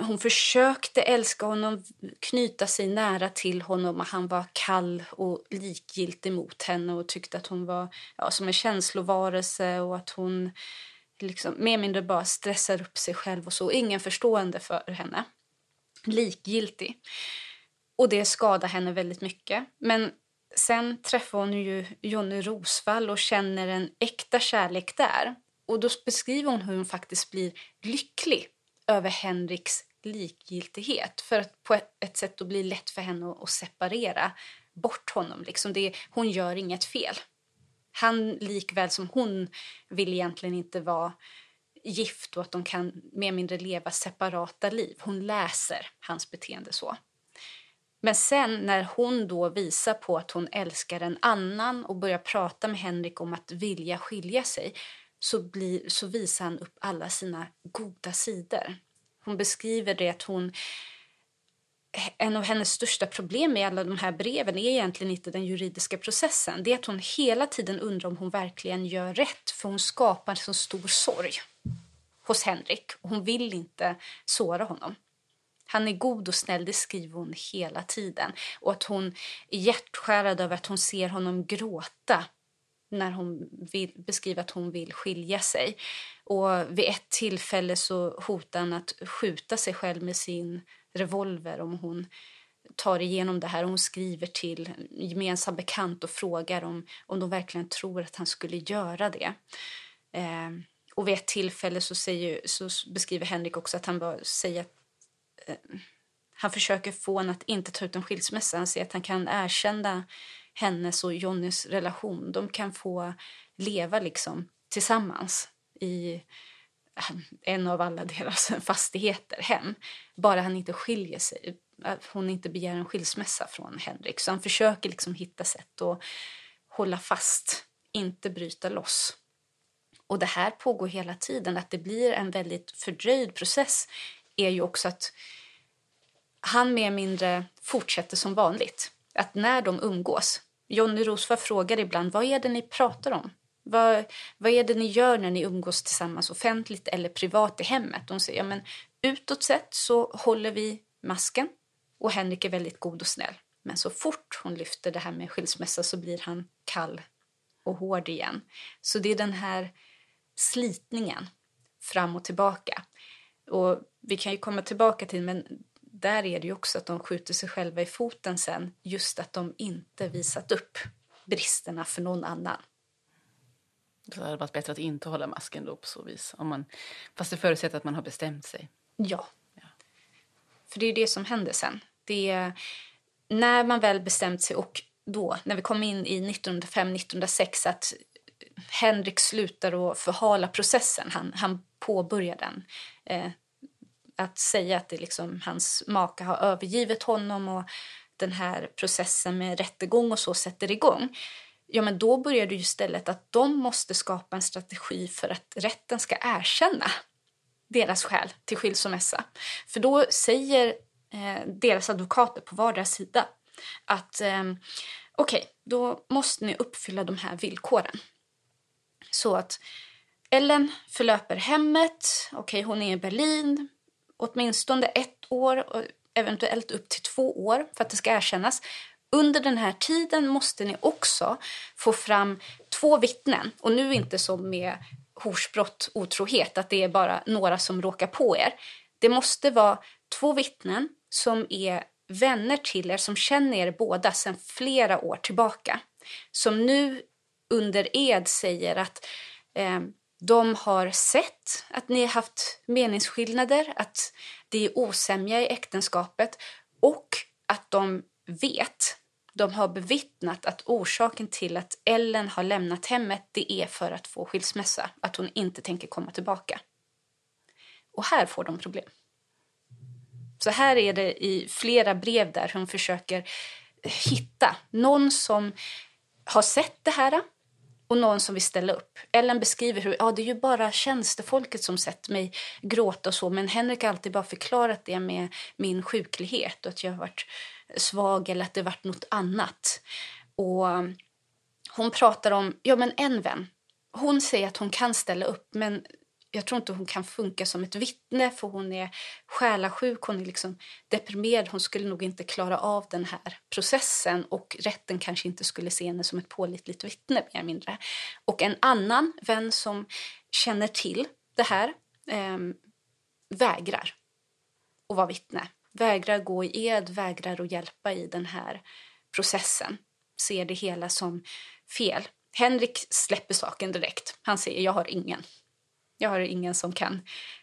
hon försökte älska honom, knyta sig nära till honom och han var kall och likgiltig mot henne och tyckte att hon var ja, som en känslovarelse och att hon liksom mer eller mindre bara stressar upp sig själv och så. Ingen förstående för henne. Likgiltig. Och det skadar henne väldigt mycket. Men sen träffar hon ju Jonny Rosvall och känner en äkta kärlek där. Och då beskriver hon hur hon faktiskt blir lycklig över Henriks likgiltighet. För att på ett sätt då blir det lätt för henne att separera bort honom. Liksom det, hon gör inget fel. Han likväl som hon vill egentligen inte vara gift och att de kan mer eller mindre leva separata liv. Hon läser hans beteende så. Men sen när hon då visar på att hon älskar en annan och börjar prata med Henrik om att vilja skilja sig så, blir, så visar han upp alla sina goda sidor. Hon beskriver det att hon en av hennes största problem med alla de här breven är egentligen inte den juridiska processen. Det är att hon hela tiden undrar om hon verkligen gör rätt för hon skapar så stor sorg hos Henrik och hon vill inte såra honom. Han är god och snäll, det skriver hon hela tiden. Och att hon är hjärtskärad över att hon ser honom gråta när hon vill, beskriver att hon vill skilja sig. Och vid ett tillfälle så hotar han att skjuta sig själv med sin revolver om hon tar igenom det här. Hon skriver till en gemensam bekant och frågar om, om de verkligen tror att han skulle göra det. Eh, och vid ett tillfälle så, säger, så beskriver Henrik också att han bara säger att eh, han försöker få henne att inte ta ut en skilsmässa. Han säger att han kan erkänna hennes och Jonnys relation. De kan få leva liksom tillsammans i eh, en av alla deras fastigheter, hem. Bara han inte skiljer sig. Att hon inte begär en skilsmässa från Henrik. Så han försöker liksom hitta sätt att hålla fast, inte bryta loss. Och det här pågår hela tiden. Att det blir en väldigt fördröjd process är ju också att han mer eller mindre fortsätter som vanligt. Att när de umgås, Jonny Rosvall frågar ibland vad är det ni pratar om? Vad, vad är det ni gör när ni umgås tillsammans offentligt eller privat i hemmet? De säger ja, men utåt sett så håller vi masken och Henrik är väldigt god och snäll. Men så fort hon lyfter det här med skilsmässa så blir han kall och hård igen. Så det är den här slitningen fram och tillbaka. Och vi kan ju komma tillbaka till, men där är det ju också att de skjuter sig själva i foten sen, just att de inte visat upp bristerna för någon annan. Så det hade varit bättre att inte hålla masken då på så vis. Om man, fast det förutsätter att man har bestämt sig. Ja. ja. För det är det som händer sen. Det är när man väl bestämt sig och då, när vi kom in i 1905-1906, att Henrik slutar att förhala processen. Han, han påbörjar den. Eh, att säga att det liksom, hans maka har övergivit honom och den här processen med rättegång och så sätter igång. Ja, men då börjar det ju istället att de måste skapa en strategi för att rätten ska erkänna deras skäl till skilsmässa. För då säger eh, deras advokater på vardera sida att eh, okej, okay, då måste ni uppfylla de här villkoren. Så att Ellen förlöper hemmet, okej okay, hon är i Berlin, åtminstone ett år och eventuellt upp till två år för att det ska erkännas. Under den här tiden måste ni också få fram två vittnen och nu inte som med horsbrott, otrohet, att det är bara några som råkar på er. Det måste vara två vittnen som är vänner till er, som känner er båda sedan flera år tillbaka. Som nu under ed säger att eh, de har sett att ni har haft meningsskillnader, att det är osämja i äktenskapet och att de vet, de har bevittnat att orsaken till att Ellen har lämnat hemmet det är för att få skilsmässa, att hon inte tänker komma tillbaka. Och här får de problem. Så här är det i flera brev där hon försöker hitta någon som har sett det här och någon som vill ställa upp. Ellen beskriver hur ja, det är ju bara tjänstefolket som sett mig gråta och så men Henrik har alltid bara förklarat det med min sjuklighet och att jag har varit svag eller att det varit något annat. Och hon pratar om, ja men en vän, hon säger att hon kan ställa upp men jag tror inte hon kan funka som ett vittne för hon är själasjuk, hon är liksom deprimerad. Hon skulle nog inte klara av den här processen och rätten kanske inte skulle se henne som ett pålitligt vittne mer eller mindre. Och en annan vän som känner till det här eh, vägrar att vara vittne. Vägrar gå i ed, vägrar att hjälpa i den här processen. Ser det hela som fel. Henrik släpper saken direkt. Han säger jag har ingen jag har ingen som kan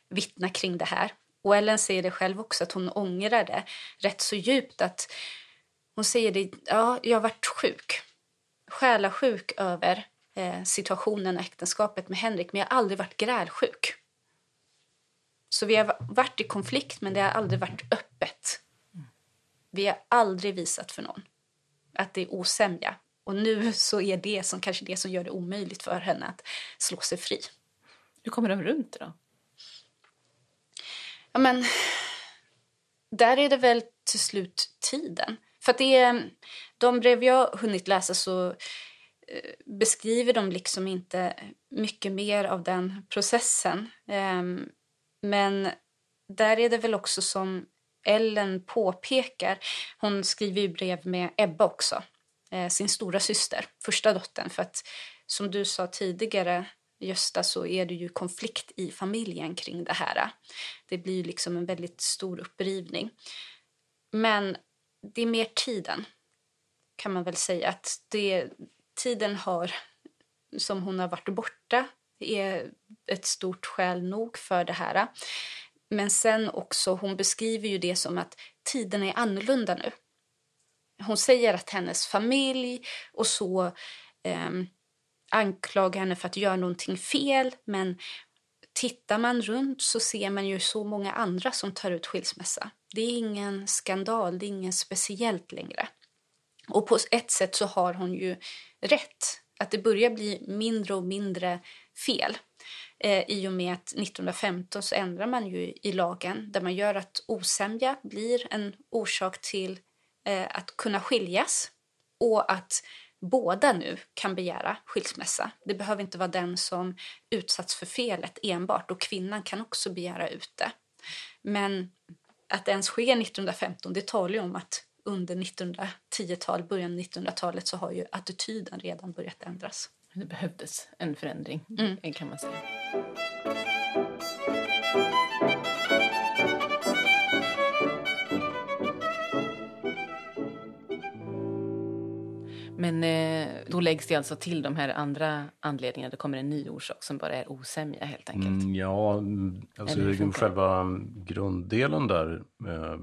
vittna kring det här. Och Ellen säger det själv också, att hon ångrar det rätt så djupt. att Hon säger det, ja, jag har varit sjuk. Själasjuk över eh, situationen och äktenskapet med Henrik, men jag har aldrig varit grälsjuk. Så vi har varit i konflikt, men det har aldrig varit öppet. Vi har aldrig visat för någon att det är osämja. Och nu så är det som kanske det som gör det omöjligt för henne att slå sig fri. Hur kommer de runt det då? Ja, men där är det väl till slut tiden. För att det är, de brev jag hunnit läsa så eh, beskriver de liksom inte mycket mer av den processen. Ehm, men där är det väl också som Ellen påpekar, hon skriver ju brev med Ebba också, eh, sin stora syster, första dottern, för att som du sa tidigare Gösta så är det ju konflikt i familjen kring det här. Det blir liksom en väldigt stor upprivning. Men det är mer tiden, kan man väl säga. att det, Tiden har, som hon har varit borta är ett stort skäl nog för det här. Men sen också, hon beskriver ju det som att tiden är annorlunda nu. Hon säger att hennes familj och så eh, anklagar henne för att göra någonting fel men tittar man runt så ser man ju så många andra som tar ut skilsmässa. Det är ingen skandal, det är inget speciellt längre. Och på ett sätt så har hon ju rätt. Att det börjar bli mindre och mindre fel. Eh, I och med att 1915 så ändrar man ju i lagen där man gör att osämja blir en orsak till eh, att kunna skiljas och att båda nu kan begära skilsmässa. Det behöver inte vara den som utsatts för felet enbart och kvinnan kan också begära ut det. Men att det ens sker 1915, det talar ju om att under 1910-talet, början av 1900-talet så har ju attityden redan börjat ändras. Det behövdes en förändring, Mm. kan man säga. Men eh, då läggs det alltså till de här andra anledningarna. Det kommer en ny orsak som bara är osämja helt enkelt. Mm, ja, alltså Eller det? själva grunddelen där, eh,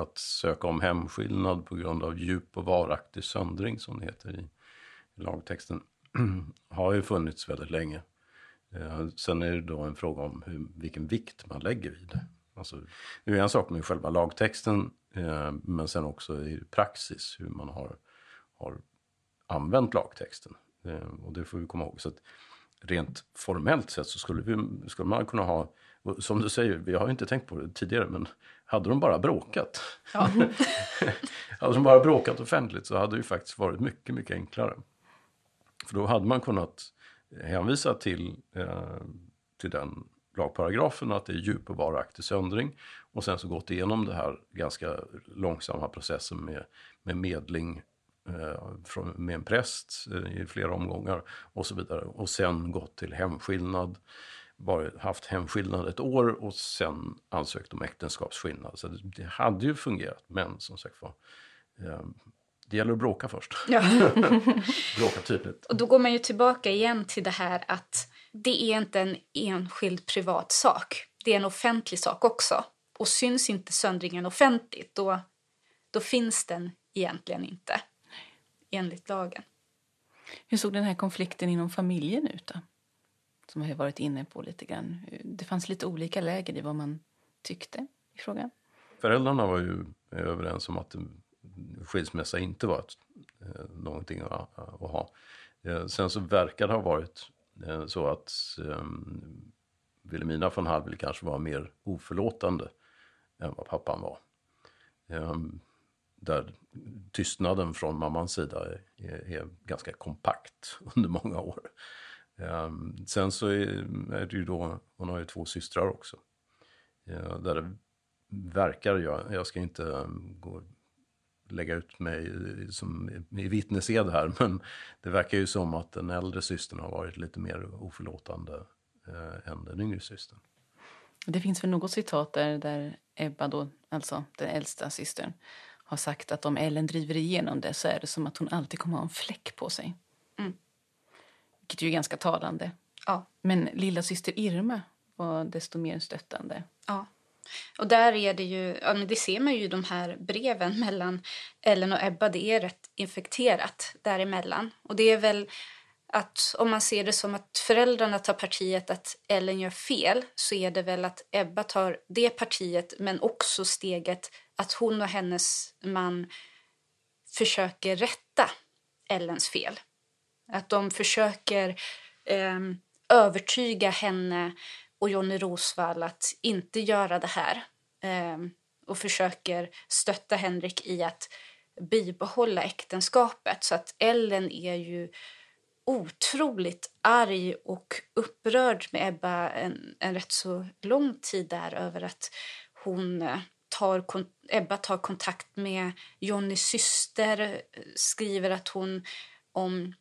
att söka om hemskillnad på grund av djup och varaktig söndring, som det heter i, i lagtexten, har ju funnits väldigt länge. Eh, sen är det då en fråga om hur, vilken vikt man lägger vid det. Alltså, det är en sak med själva lagtexten, eh, men sen också i praxis, hur man har, har använt lagtexten. Eh, och det får vi komma ihåg. Så att rent formellt sett så skulle, vi, skulle man kunna ha, som du säger, vi har ju inte tänkt på det tidigare, men hade de bara bråkat, Ja. hade de bara bråkat offentligt så hade det ju faktiskt varit mycket, mycket enklare. För då hade man kunnat hänvisa till, eh, till den lagparagrafen att det är djup och varaktig söndring och sen så gått igenom det här ganska långsamma processen med, med medling eh, från, med en präst eh, i flera omgångar och så vidare. Och sen gått till hemskillnad, varit, haft hemskillnad ett år och sen ansökt om äktenskapsskillnad. Så det, det hade ju fungerat, men som sagt var, eh, det gäller att bråka först. Ja. bråka tydligt. Och då går man ju tillbaka igen till det här att det är inte en enskild privat sak. Det är en offentlig sak också. Och syns inte söndringen offentligt, då, då finns den egentligen inte enligt lagen. Hur såg den här konflikten inom familjen ut då? Som jag har varit inne på lite grann. Det fanns lite olika läger i vad man tyckte i frågan. Föräldrarna var ju överens om att skilsmässa inte var ett, eh, någonting att, eh, att ha. Eh, sen så verkar det ha varit så att eh, Wilhelmina von Hallwyl kanske var mer oförlåtande än vad pappan var. Ehm, där tystnaden från mammans sida är, är, är ganska kompakt under många år. Ehm, sen så är, är det ju då, hon har ju två systrar också. Där det verkar, jag, jag ska inte um, gå, lägga ut mig som i vittnesed här, men det verkar ju som att den äldre systern har varit lite mer oförlåtande eh, än den yngre systern. Det finns väl något citat där, där Ebba, då, alltså den äldsta systern, har sagt att om Ellen driver igenom det så är det som att hon alltid kommer ha en fläck på sig. Mm. Vilket ju är ganska talande. Ja. Men lilla syster Irma var desto mer stöttande. Ja. Och där är det ju, ja, det ser man ju i de här breven mellan Ellen och Ebba, det är rätt infekterat däremellan. Och det är väl att om man ser det som att föräldrarna tar partiet att Ellen gör fel så är det väl att Ebba tar det partiet men också steget att hon och hennes man försöker rätta Ellens fel. Att de försöker eh, övertyga henne och Johnny Rosvall att inte göra det här. eh, och försöker stötta Henrik i att bibehålla äktenskapet. Så att Ellen är ju otroligt arg och upprörd med Ebba en, en rätt så lång tid där över att hon eh, tar, Ebba tar kontakt med Jonnys syster, eh, skriver att hon om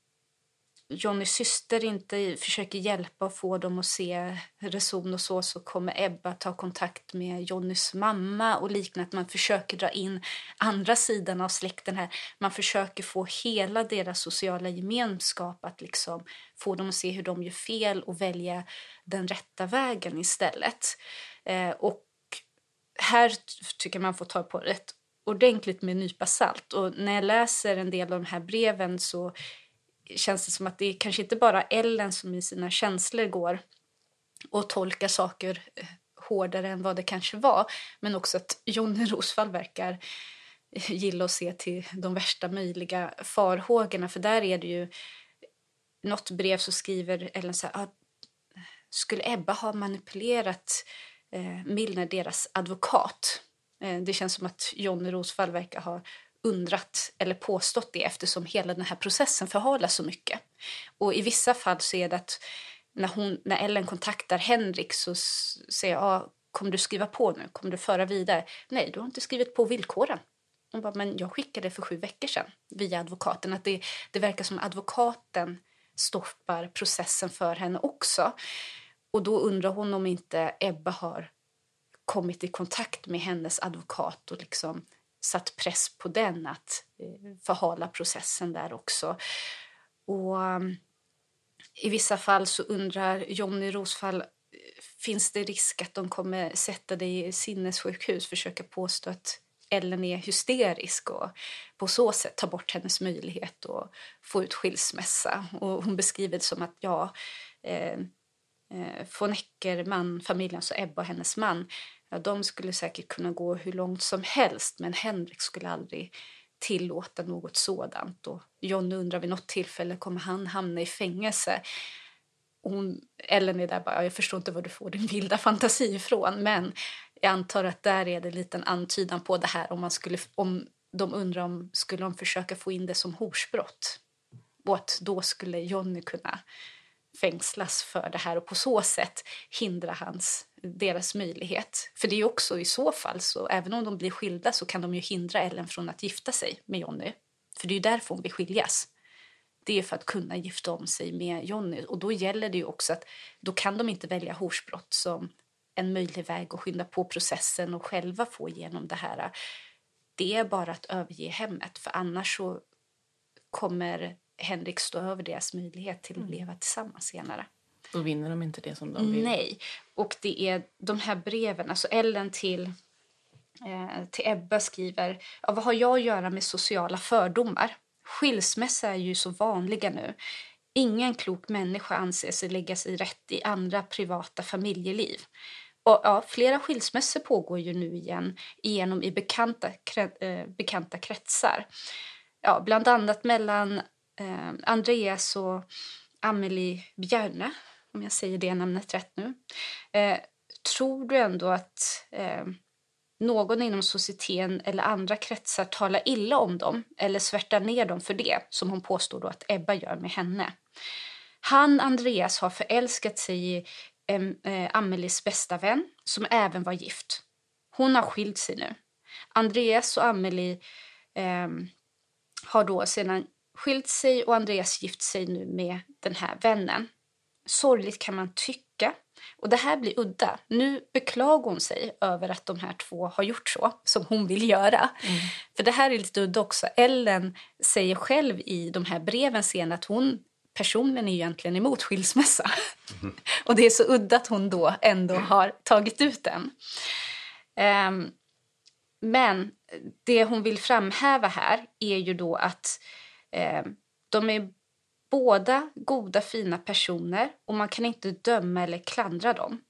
Johnnys syster inte försöker hjälpa och få dem att se reson och så så kommer Ebba ta kontakt med Johnnys mamma och liknande. Att man försöker dra in andra sidan av släkten här. Man försöker få hela deras sociala gemenskap att liksom få dem att se hur de gör fel och välja den rätta vägen istället. Eh, och här tycker jag man får ta på rätt ordentligt med en nypa salt. Och när jag läser en del av de här breven så känns det som att det är kanske inte bara Ellen som i sina känslor går och tolkar saker eh, hårdare än vad det kanske var. Men också att Jonny Rosvall verkar eh, gilla att se till de värsta möjliga farhågorna. För där är det ju något brev så skriver Ellen så här, ah, skulle Ebba ha manipulerat eh, Milner, deras advokat? Eh, det känns som att Jonny Rosvall verkar ha undrat eller påstått det eftersom hela den här processen förhalas så mycket. Och i vissa fall så är det att när, hon, när Ellen kontaktar Henrik så säger jag, ah, kommer du skriva på nu? Kommer du föra vidare? Nej, du har inte skrivit på villkoren. Hon bara, men jag skickade för sju veckor sedan via advokaten. Att det, det verkar som advokaten stoppar processen för henne också. Och då undrar hon om inte Ebba har kommit i kontakt med hennes advokat och liksom satt press på den att eh, förhala processen där också. Och mm, i vissa fall så undrar Jonny Rosfall eh, finns det risk att de kommer sätta dig i sinnessjukhus försöka påstå att Ellen är hysterisk och på så sätt ta bort hennes möjlighet att få ut skilsmässa. Och hon beskriver det som att ja, eh, eh, von Eckermann, familjen, alltså Ebba och hennes man, ja, de skulle säkert kunna gå hur långt som helst men Henrik skulle aldrig tillåta något sådant. Och John undrar vid något tillfälle kommer han hamna i fängelse. Och hon, Ellen är där bara, jag förstår inte var du får din vilda fantasi ifrån men jag antar att där är det en liten antydan på det här om man skulle, om de undrar om skulle de försöka få in det som horsbrott och att då skulle Jonny kunna fängslas för det här och på så sätt hindra hans, deras möjlighet. För det är ju också i så fall så, även om de blir skilda så kan de ju hindra Ellen från att gifta sig med Jonny. För det är ju därför hon vill skiljas. Det är för att kunna gifta om sig med Jonny och då gäller det ju också att då kan de inte välja horsbrott som en möjlig väg att skynda på processen och själva få igenom det här. Det är bara att överge hemmet för annars så kommer Henrik stå över deras möjlighet till att mm. leva tillsammans senare. Då vinner de inte det som de vill. Nej, och det är de här breven, alltså Ellen till eh, till Ebba skriver ja, vad har jag att göra med sociala fördomar? Skilsmässa är ju så vanliga nu. Ingen klok människa anser sig lägga sig rätt i andra privata familjeliv. Och, ja, flera skilsmässor pågår ju nu igen igenom i bekanta, eh, bekanta kretsar. Ja, bland annat mellan eh, Andreas och Amelie Bjerne, om jag säger det namnet rätt nu. Eh, tror du ändå att eh, någon inom societeten eller andra kretsar talar illa om dem eller svärtar ner dem för det, som hon påstår då att Ebba gör med henne? Han, Andreas, har förälskat sig i eh, Amelies bästa vän, som även var gift. Hon har skilt sig nu. Andreas och Amelie eh, har då sedan skilt sig och Andreas gift sig nu med den här vännen. Sorgligt kan man tycka. Och det här blir udda. Nu beklagar hon sig över att de här två har gjort så, som hon vill göra. Mm. För det här är lite udda också. Ellen säger själv i de här breven sen att hon personen är egentligen emot skilsmässa. Mm. och det är så udda att hon då ändå har tagit ut den. Um, men det hon vill framhäva här är ju då att Eh, de är båda goda, fina personer och man kan inte döma eller klandra dem.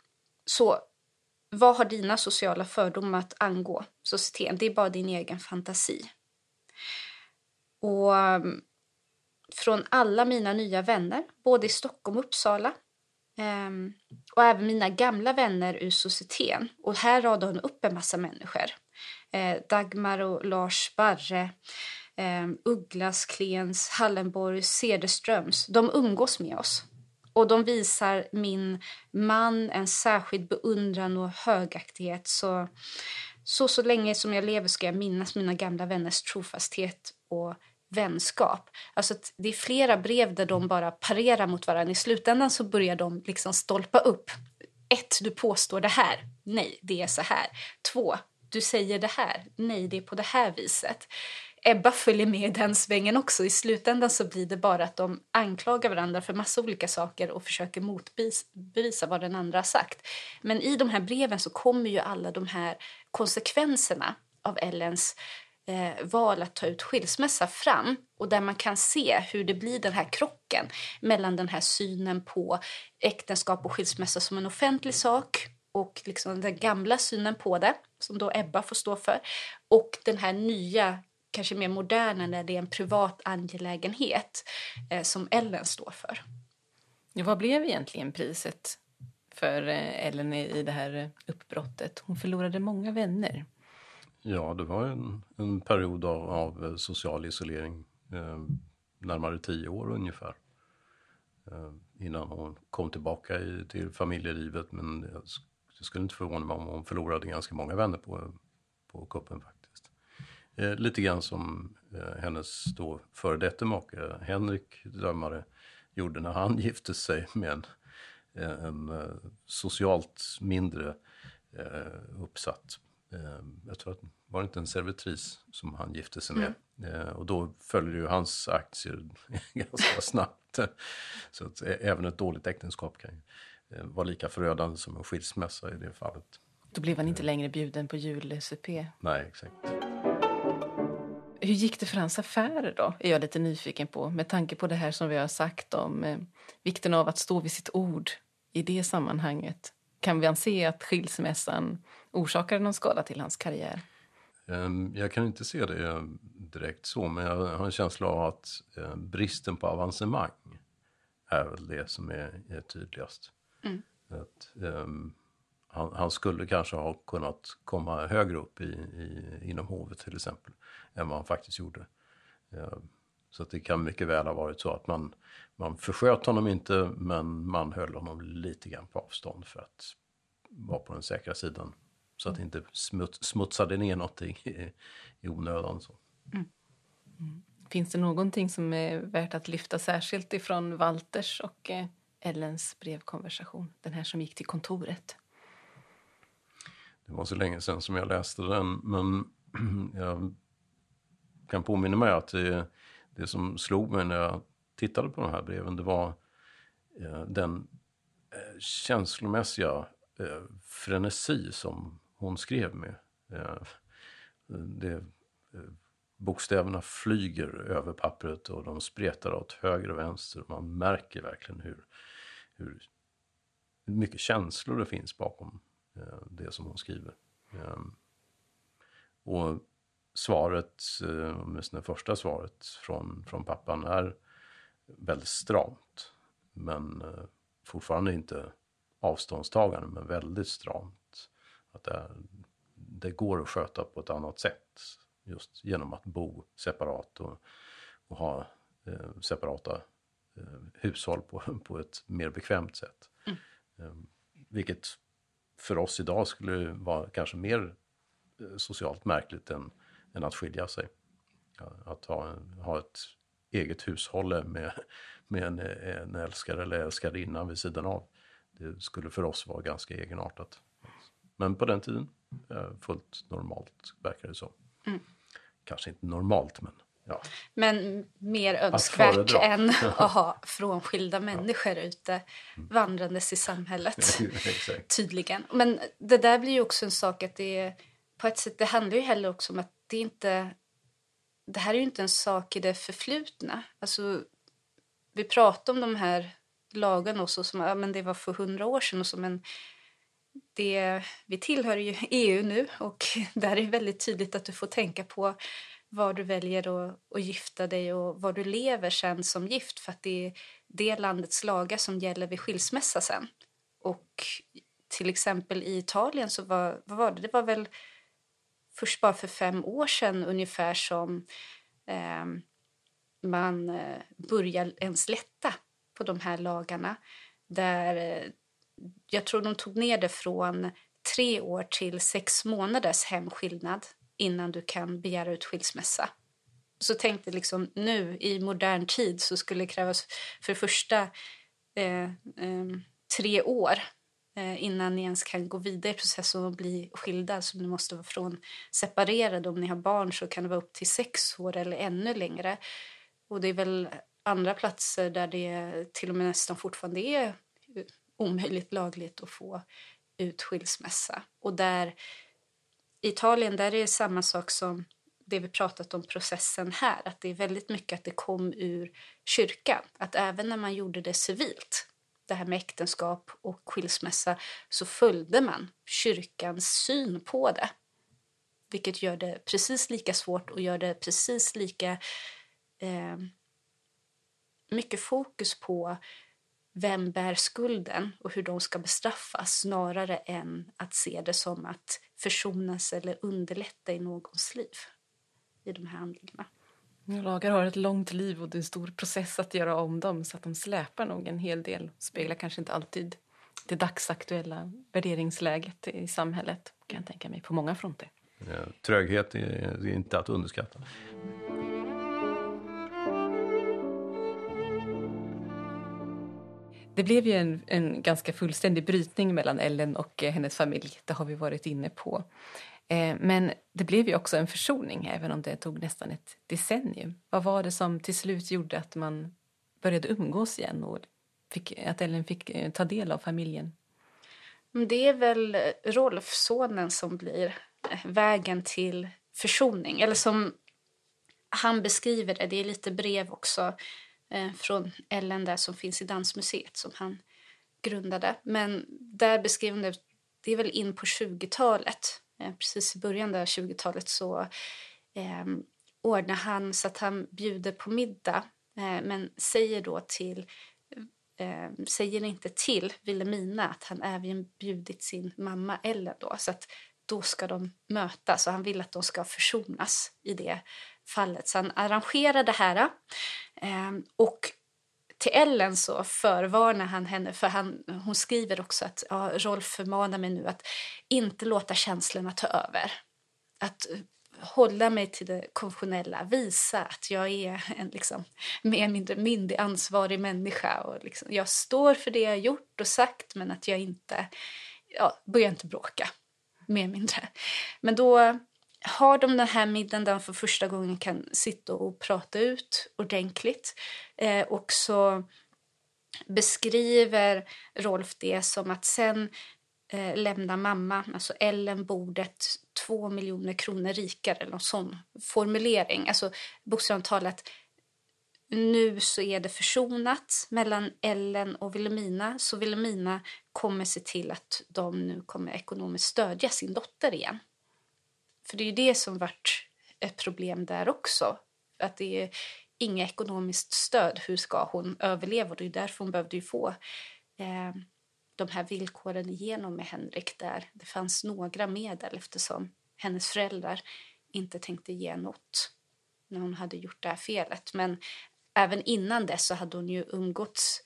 Så vad har dina sociala fördomar att angå societeten? Det är bara din egen fantasi. Och ehm, från alla mina nya vänner, både i Stockholm och Uppsala ehm, och även mina gamla vänner ur societeten. Och här radar hon upp en massa människor. Eh, Dagmar och Lars Barre, eh, Ugglas, Klens, Hallenborg, Cederströms, de umgås med oss. Och de visar min man en särskild beundran och högaktighet. Så, så, så länge som jag lever ska jag minnas mina gamla vänners trofasthet och vänskap. Alltså det är flera brev där de bara parerar mot varandra. I slutändan så börjar de liksom stolpa upp. Ett, du påstår det här. Nej, det är så här. Två, du säger det här. Nej, det är på det här viset. Ebba följer med i den svängen också. I slutändan så blir det bara att de anklagar varandra för massa olika saker och försöker motbevisa vad den andra har sagt. Men i de här breven så kommer ju alla de här konsekvenserna av Ellens eh, val att ta ut skilsmässa fram och där man kan se hur det blir den här krocken mellan den här synen på äktenskap och skilsmässa som en offentlig sak och liksom den gamla synen på det, som då Ebba får stå för, och den här nya kanske mer moderna när det är en privat angelägenhet eh, som Ellen står för. Ja, vad blev egentligen priset för eh, Ellen i det här uppbrottet? Hon förlorade många vänner. Ja, det var en, en period av, av, social isolering, eh, närmare tio år ungefär. Eh, innan hon kom tillbaka i, till familjelivet, men jag det skulle inte förvåna mig om hon förlorade ganska många vänner på, på kuppen faktiskt. Eh, lite grann som eh, hennes då före detta make Henrik Dömare gjorde när han gifte sig med en, en, en socialt mindre eh, uppsatt eh, jag tror att var det inte en servitris som han gifte sig med. Mm. Eh, och då följer ju hans aktier ganska snabbt. Så att även ett dåligt äktenskap kan ju vara lika förödande som en skilsmässa i det fallet. Då blev han inte längre bjuden på jul-SUP. Nej, exakt. Hur gick det för hans affärer då? Är jag lite nyfiken på. Med tanke på det här som vi har sagt om eh, vikten av att stå vid sitt ord i det sammanhanget. Kan vi se att skilsmässan orsakade någon skada till hans karriär? Ehm, jag kan inte se det direkt så, men jag har en känsla av att eh, bristen på avancemang är väl det som är, är tydligast. Mm. Att, um, han, han, skulle kanske ha kunnat komma högre upp i, i, inom hovet till exempel, än vad han faktiskt gjorde. Um, så det kan mycket väl ha varit så att man, man försköt honom inte, men man höll honom lite grann på avstånd för att vara på den säkra sidan. Så att det inte smuts, smutsade ner någonting i, i onödan. Så. Mm. Mm. Finns det någonting som är värt att lyfta särskilt ifrån Walters och eh, Ellens brevkonversation? Den här som gick till kontoret. Det var så länge sedan som jag läste den, men jag kan påminna mig att det, det som slog mig när jag tittade på de här breven, det var eh, den eh, känslomässiga eh, frenesi som hon skrev med. Eh, det, eh, bokstäverna flyger över pappret och de spretar åt höger och vänster. Man märker verkligen hur, hur mycket känslor det finns bakom eh, det som hon skriver. Ehm, och svaret, åtminstone det första svaret från, från pappan är väldigt stramt. Men fortfarande inte avståndstagande, men väldigt stramt att det, det går att sköta på ett annat sätt. Just genom att bo separat och, och ha eh, separata eh, hushåll på, på ett mer bekvämt sätt. Mm. Eh, vilket för oss idag skulle vara kanske mer eh, socialt märkligt än, än att skilja sig. Att ha, ha ett eget hushåll med, med en, en älskare eller älskarinna vid sidan av. Det skulle för oss vara ganska egenartat. Men på den tiden, fullt normalt verkar det som. Mm. Kanske inte normalt, men ja. Men mer önskvärt att än att ha frånskilda människor ja. ute mm. vandrandes i samhället. Tydligen. Men det där blir ju också en sak att det är, på ett sätt, det handlar ju heller också om att det inte det här är ju inte en sak i det förflutna. Alltså, vi pratar om de här lagarna också som ja, men det var för hundra år sedan och så, men det, vi tillhör ju EU nu och där är det väldigt tydligt att du får tänka på var du väljer att, att gifta dig och var du lever sen som gift för att det är det landets lagar som gäller vid skilsmässa sen. Och till exempel i Italien så var, vad var det? Det var väl först bara för fem år sedan ungefär som eh, man eh, började ens lätta på de här lagarna där eh, jag tror de tog ner det från tre år till sex månaders hemskillnad innan du kan begära ut skilsmässa. Så tänkte liksom nu i modern tid så skulle det krävas för det första eh, eh, tre år Eh, innan ni ens kan gå vidare i processen och bli skilda. Så ni måste vara från separerade. Om ni har barn så kan det vara upp till sex år eller ännu längre. Och det är väl andra platser där det till och med nästan fortfarande är omöjligt lagligt att få ut skilsmässa. Och där i Italien där är det samma sak som det vi pratat om processen här, att det är väldigt mycket att det kom ur kyrkan. Att även när man gjorde det civilt, det här med äktenskap och skilsmässa, så följde man kyrkans syn på det. Vilket gör det precis lika svårt och gör det precis lika eh, mycket fokus på vem bär skulden och hur de ska bestraffas snarare än att se det som att försonas eller underlätta i någons liv i de här handlingarna. Lagar har ett långt liv och det är en stor process att göra om dem så att de släpar nog en hel del. Speglar kanske inte alltid det dagsaktuella värderingsläget i samhället kan jag tänka mig på många fronter. Tröghet är inte att underskatta. Det blev ju en, en ganska fullständig brytning mellan Ellen och eh, hennes familj. Det har vi varit inne på. Eh, men det blev ju också en försoning, även om det tog nästan ett decennium. Vad var det som till slut gjorde att man började umgås igen och fick, att Ellen fick eh, ta del av familjen? Det är väl Rolf, sonen, som blir eh, vägen till försoning. Eller som han beskriver det, det är lite brev också från Ellen där som finns i Dansmuseet som han grundade. Men där beskriver det, det är väl in på 20-talet, Eh, precis i början där 20-talet så eh, ordnar han så att han bjuder på middag eh, men säger då till eh, säger inte till Wilhelmina att han även bjudit sin mamma Ellen då så att då ska de mötas och han vill att de ska försonas i det fallet. Så han arrangerar det här. Eh, och till Ellen så förvarnar han henne, för han, hon skriver också att ja, Rolf förmanar mig nu att inte låta känslorna ta över. Att eh, hålla mig till det konventionella, visa att jag är en liksom, mer eller mindre myndig, ansvarig människa. Och liksom, jag står för det jag gjort och sagt men att jag inte, ja, börjar inte bråka, mer eller mindre. Men då har de den här middagen där de för första gången kan sitta och prata ut ordentligt. Eh, och så beskriver Rolf det som att sen eh, lämnar mamma, alltså Ellen, bordet två miljoner kronor rikare eller någon sån formulering. Alltså bokstavligt talat nu så är det försonat mellan Ellen och Vilhelmina, så Vilhelmina kommer se till att de nu kommer ekonomiskt stödja sin dotter igen. För det är ju det som varit ett problem där också. Att det är inget ekonomiskt stöd. Hur ska hon överleva? Det är därför hon behövde ju få eh, de här villkoren igenom med Henrik där det fanns några medel eftersom hennes föräldrar inte tänkte ge något när hon hade gjort det här felet. Men även innan dess så hade hon ju umgåtts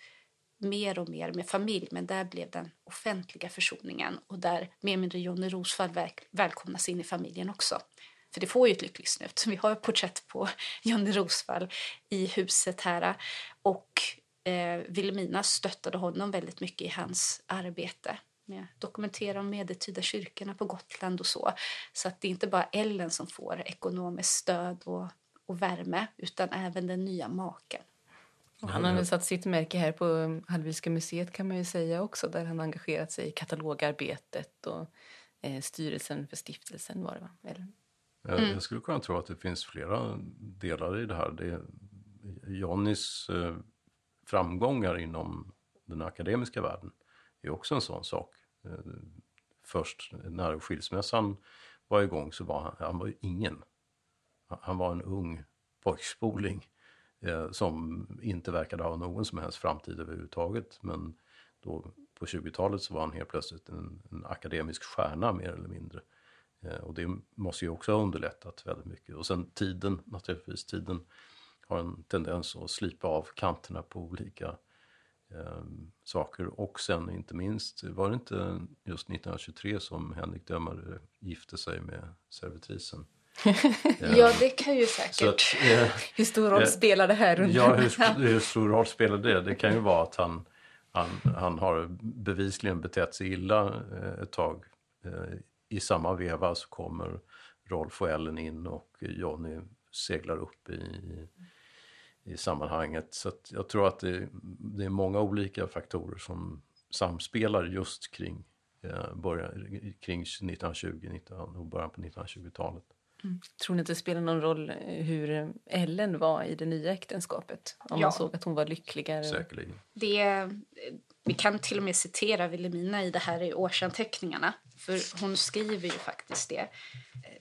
mer och mer med familj men där blev den offentliga försoningen och där mer eller mindre Johnny Rosvall väl, välkomnas in i familjen också. För det får ju ett lyckligt slut. Vi har ett porträtt på Johnny Rosvall i huset här och eh, Vilhelmina stöttade honom väldigt mycket i hans arbete med att dokumentera de medeltida kyrkorna på Gotland och så. Så att det är inte bara Ellen som får ekonomiskt stöd och, och värme utan även den nya maken. Han har satt sitt märke här på um, Hallwylska museet kan man ju säga också där han engagerat sig i katalogarbetet och eh, styrelsen för stiftelsen var det va? Eller? Mm. Jag skulle kunna tro att det finns flera delar i det här. Det, Johnnys eh, framgångar inom den akademiska världen är också en sån sak. Eh, först när skilsmässan var igång så var han, han var ju ingen. Han var en ung pojkspoling eh, som inte verkade ha någon som helst framtid överhuvudtaget. Men då på 20-talet så var han helt plötsligt en, en akademisk stjärna mer eller mindre. Eh, och det måste ju också ha underlättat väldigt mycket. Och sen tiden, naturligtvis, tiden har en tendens att slipa av kanterna på olika eh, saker. Och sen inte minst, var det inte just 1923 som Henrik Dömare gifte sig med servitrisen? Ja, det kan ju säkert. Att, eh, hur stor roll eh, spelar det här? Under? Ja, hur, hur, stor roll spelar det? Det kan ju vara att han, han, han har bevisligen betett sig illa eh, ett tag. Eh, I samma veva så kommer Rolf och Ellen in och Jonny seglar upp i, i sammanhanget. Så jag tror att det, det, är många olika faktorer som samspelar just kring, eh, början, kring 1920 19, och början på 1920-talet. Mm. Tror ni att det spelar någon roll eh, hur Ellen var i det nya äktenskapet? Om ja. man såg att hon var lyckligare? Säkerligen. Det, vi kan till och med citera Wilhelmina i det här i årsanteckningarna. För hon skriver ju faktiskt det.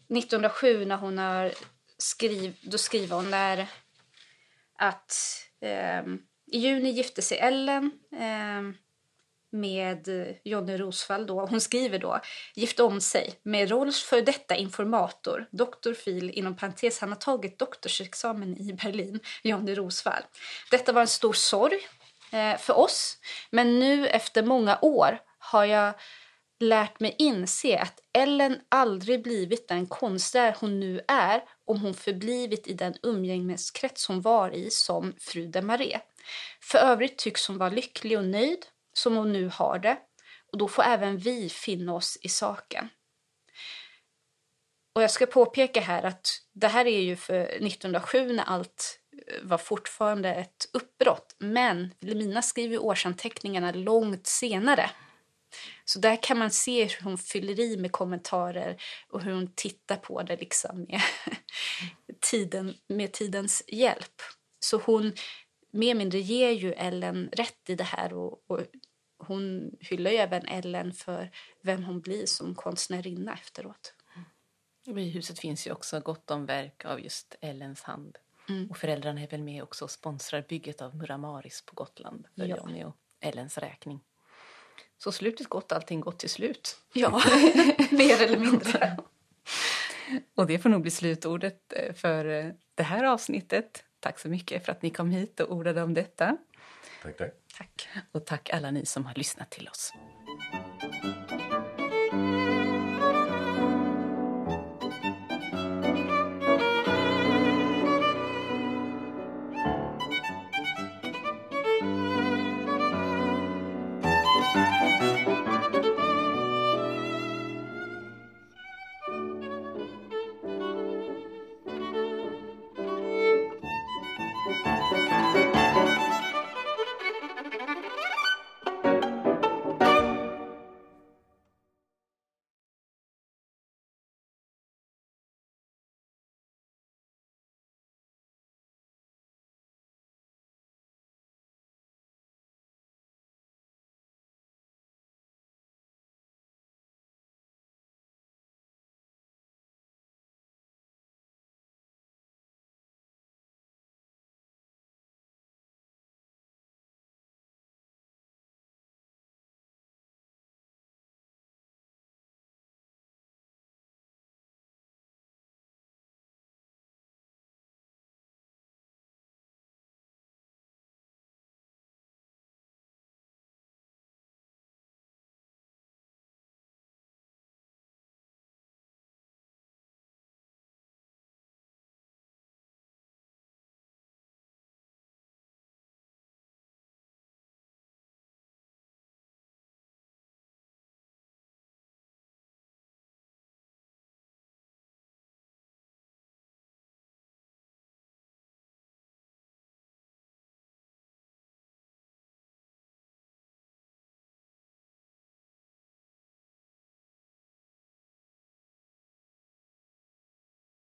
1907 när hon har skriv, då skriver hon där att eh, i juni gifte sig Ellen eh, med eh, Jonny Rosvall. Då. Hon skriver då gifte om sig med Rolfs för detta informator, doktor Fil, inom parentes, han har tagit doktorsexamen i Berlin, Jonny Rosvall. Detta var en stor sorg eh, för oss. Men nu efter många år har jag lärt mig inse att Ellen aldrig blivit den konstnär hon nu är om hon förblivit i den umgängeskrets hon var i som fru de Marais. För övrigt tycks hon vara lycklig och nöjd som hon nu har det och då får även vi finna oss i saken. Och jag ska påpeka här att det här är ju för 1907 när allt eh, var fortfarande ett uppbrott. Men Vilhelmina skriver årsanteckningarna långt senare. Så där kan man se hur hon fyller i med kommentarer och hur hon tittar på det liksom med, tiden, med tidens hjälp. Så hon mer eller mindre ger ju Ellen rätt i det här och, och hon hyllar ju även Ellen för vem hon blir som konstnärinna efteråt. Och I huset finns ju också gott om verk av just Ellens hand. Mm. Och föräldrarna är väl med också och sponsrar bygget av Muramaris på Gotland för Ja. Johnny och Ellens räkning. Så slutet gott, allting gott till slut. Ja, mer eller mindre. Och det får nog bli slutordet eh, för eh, det här avsnittet. Tack så mycket för att ni kom hit och ordade om detta. Tack, tack. Tack. Och tack alla ni som har lyssnat till oss.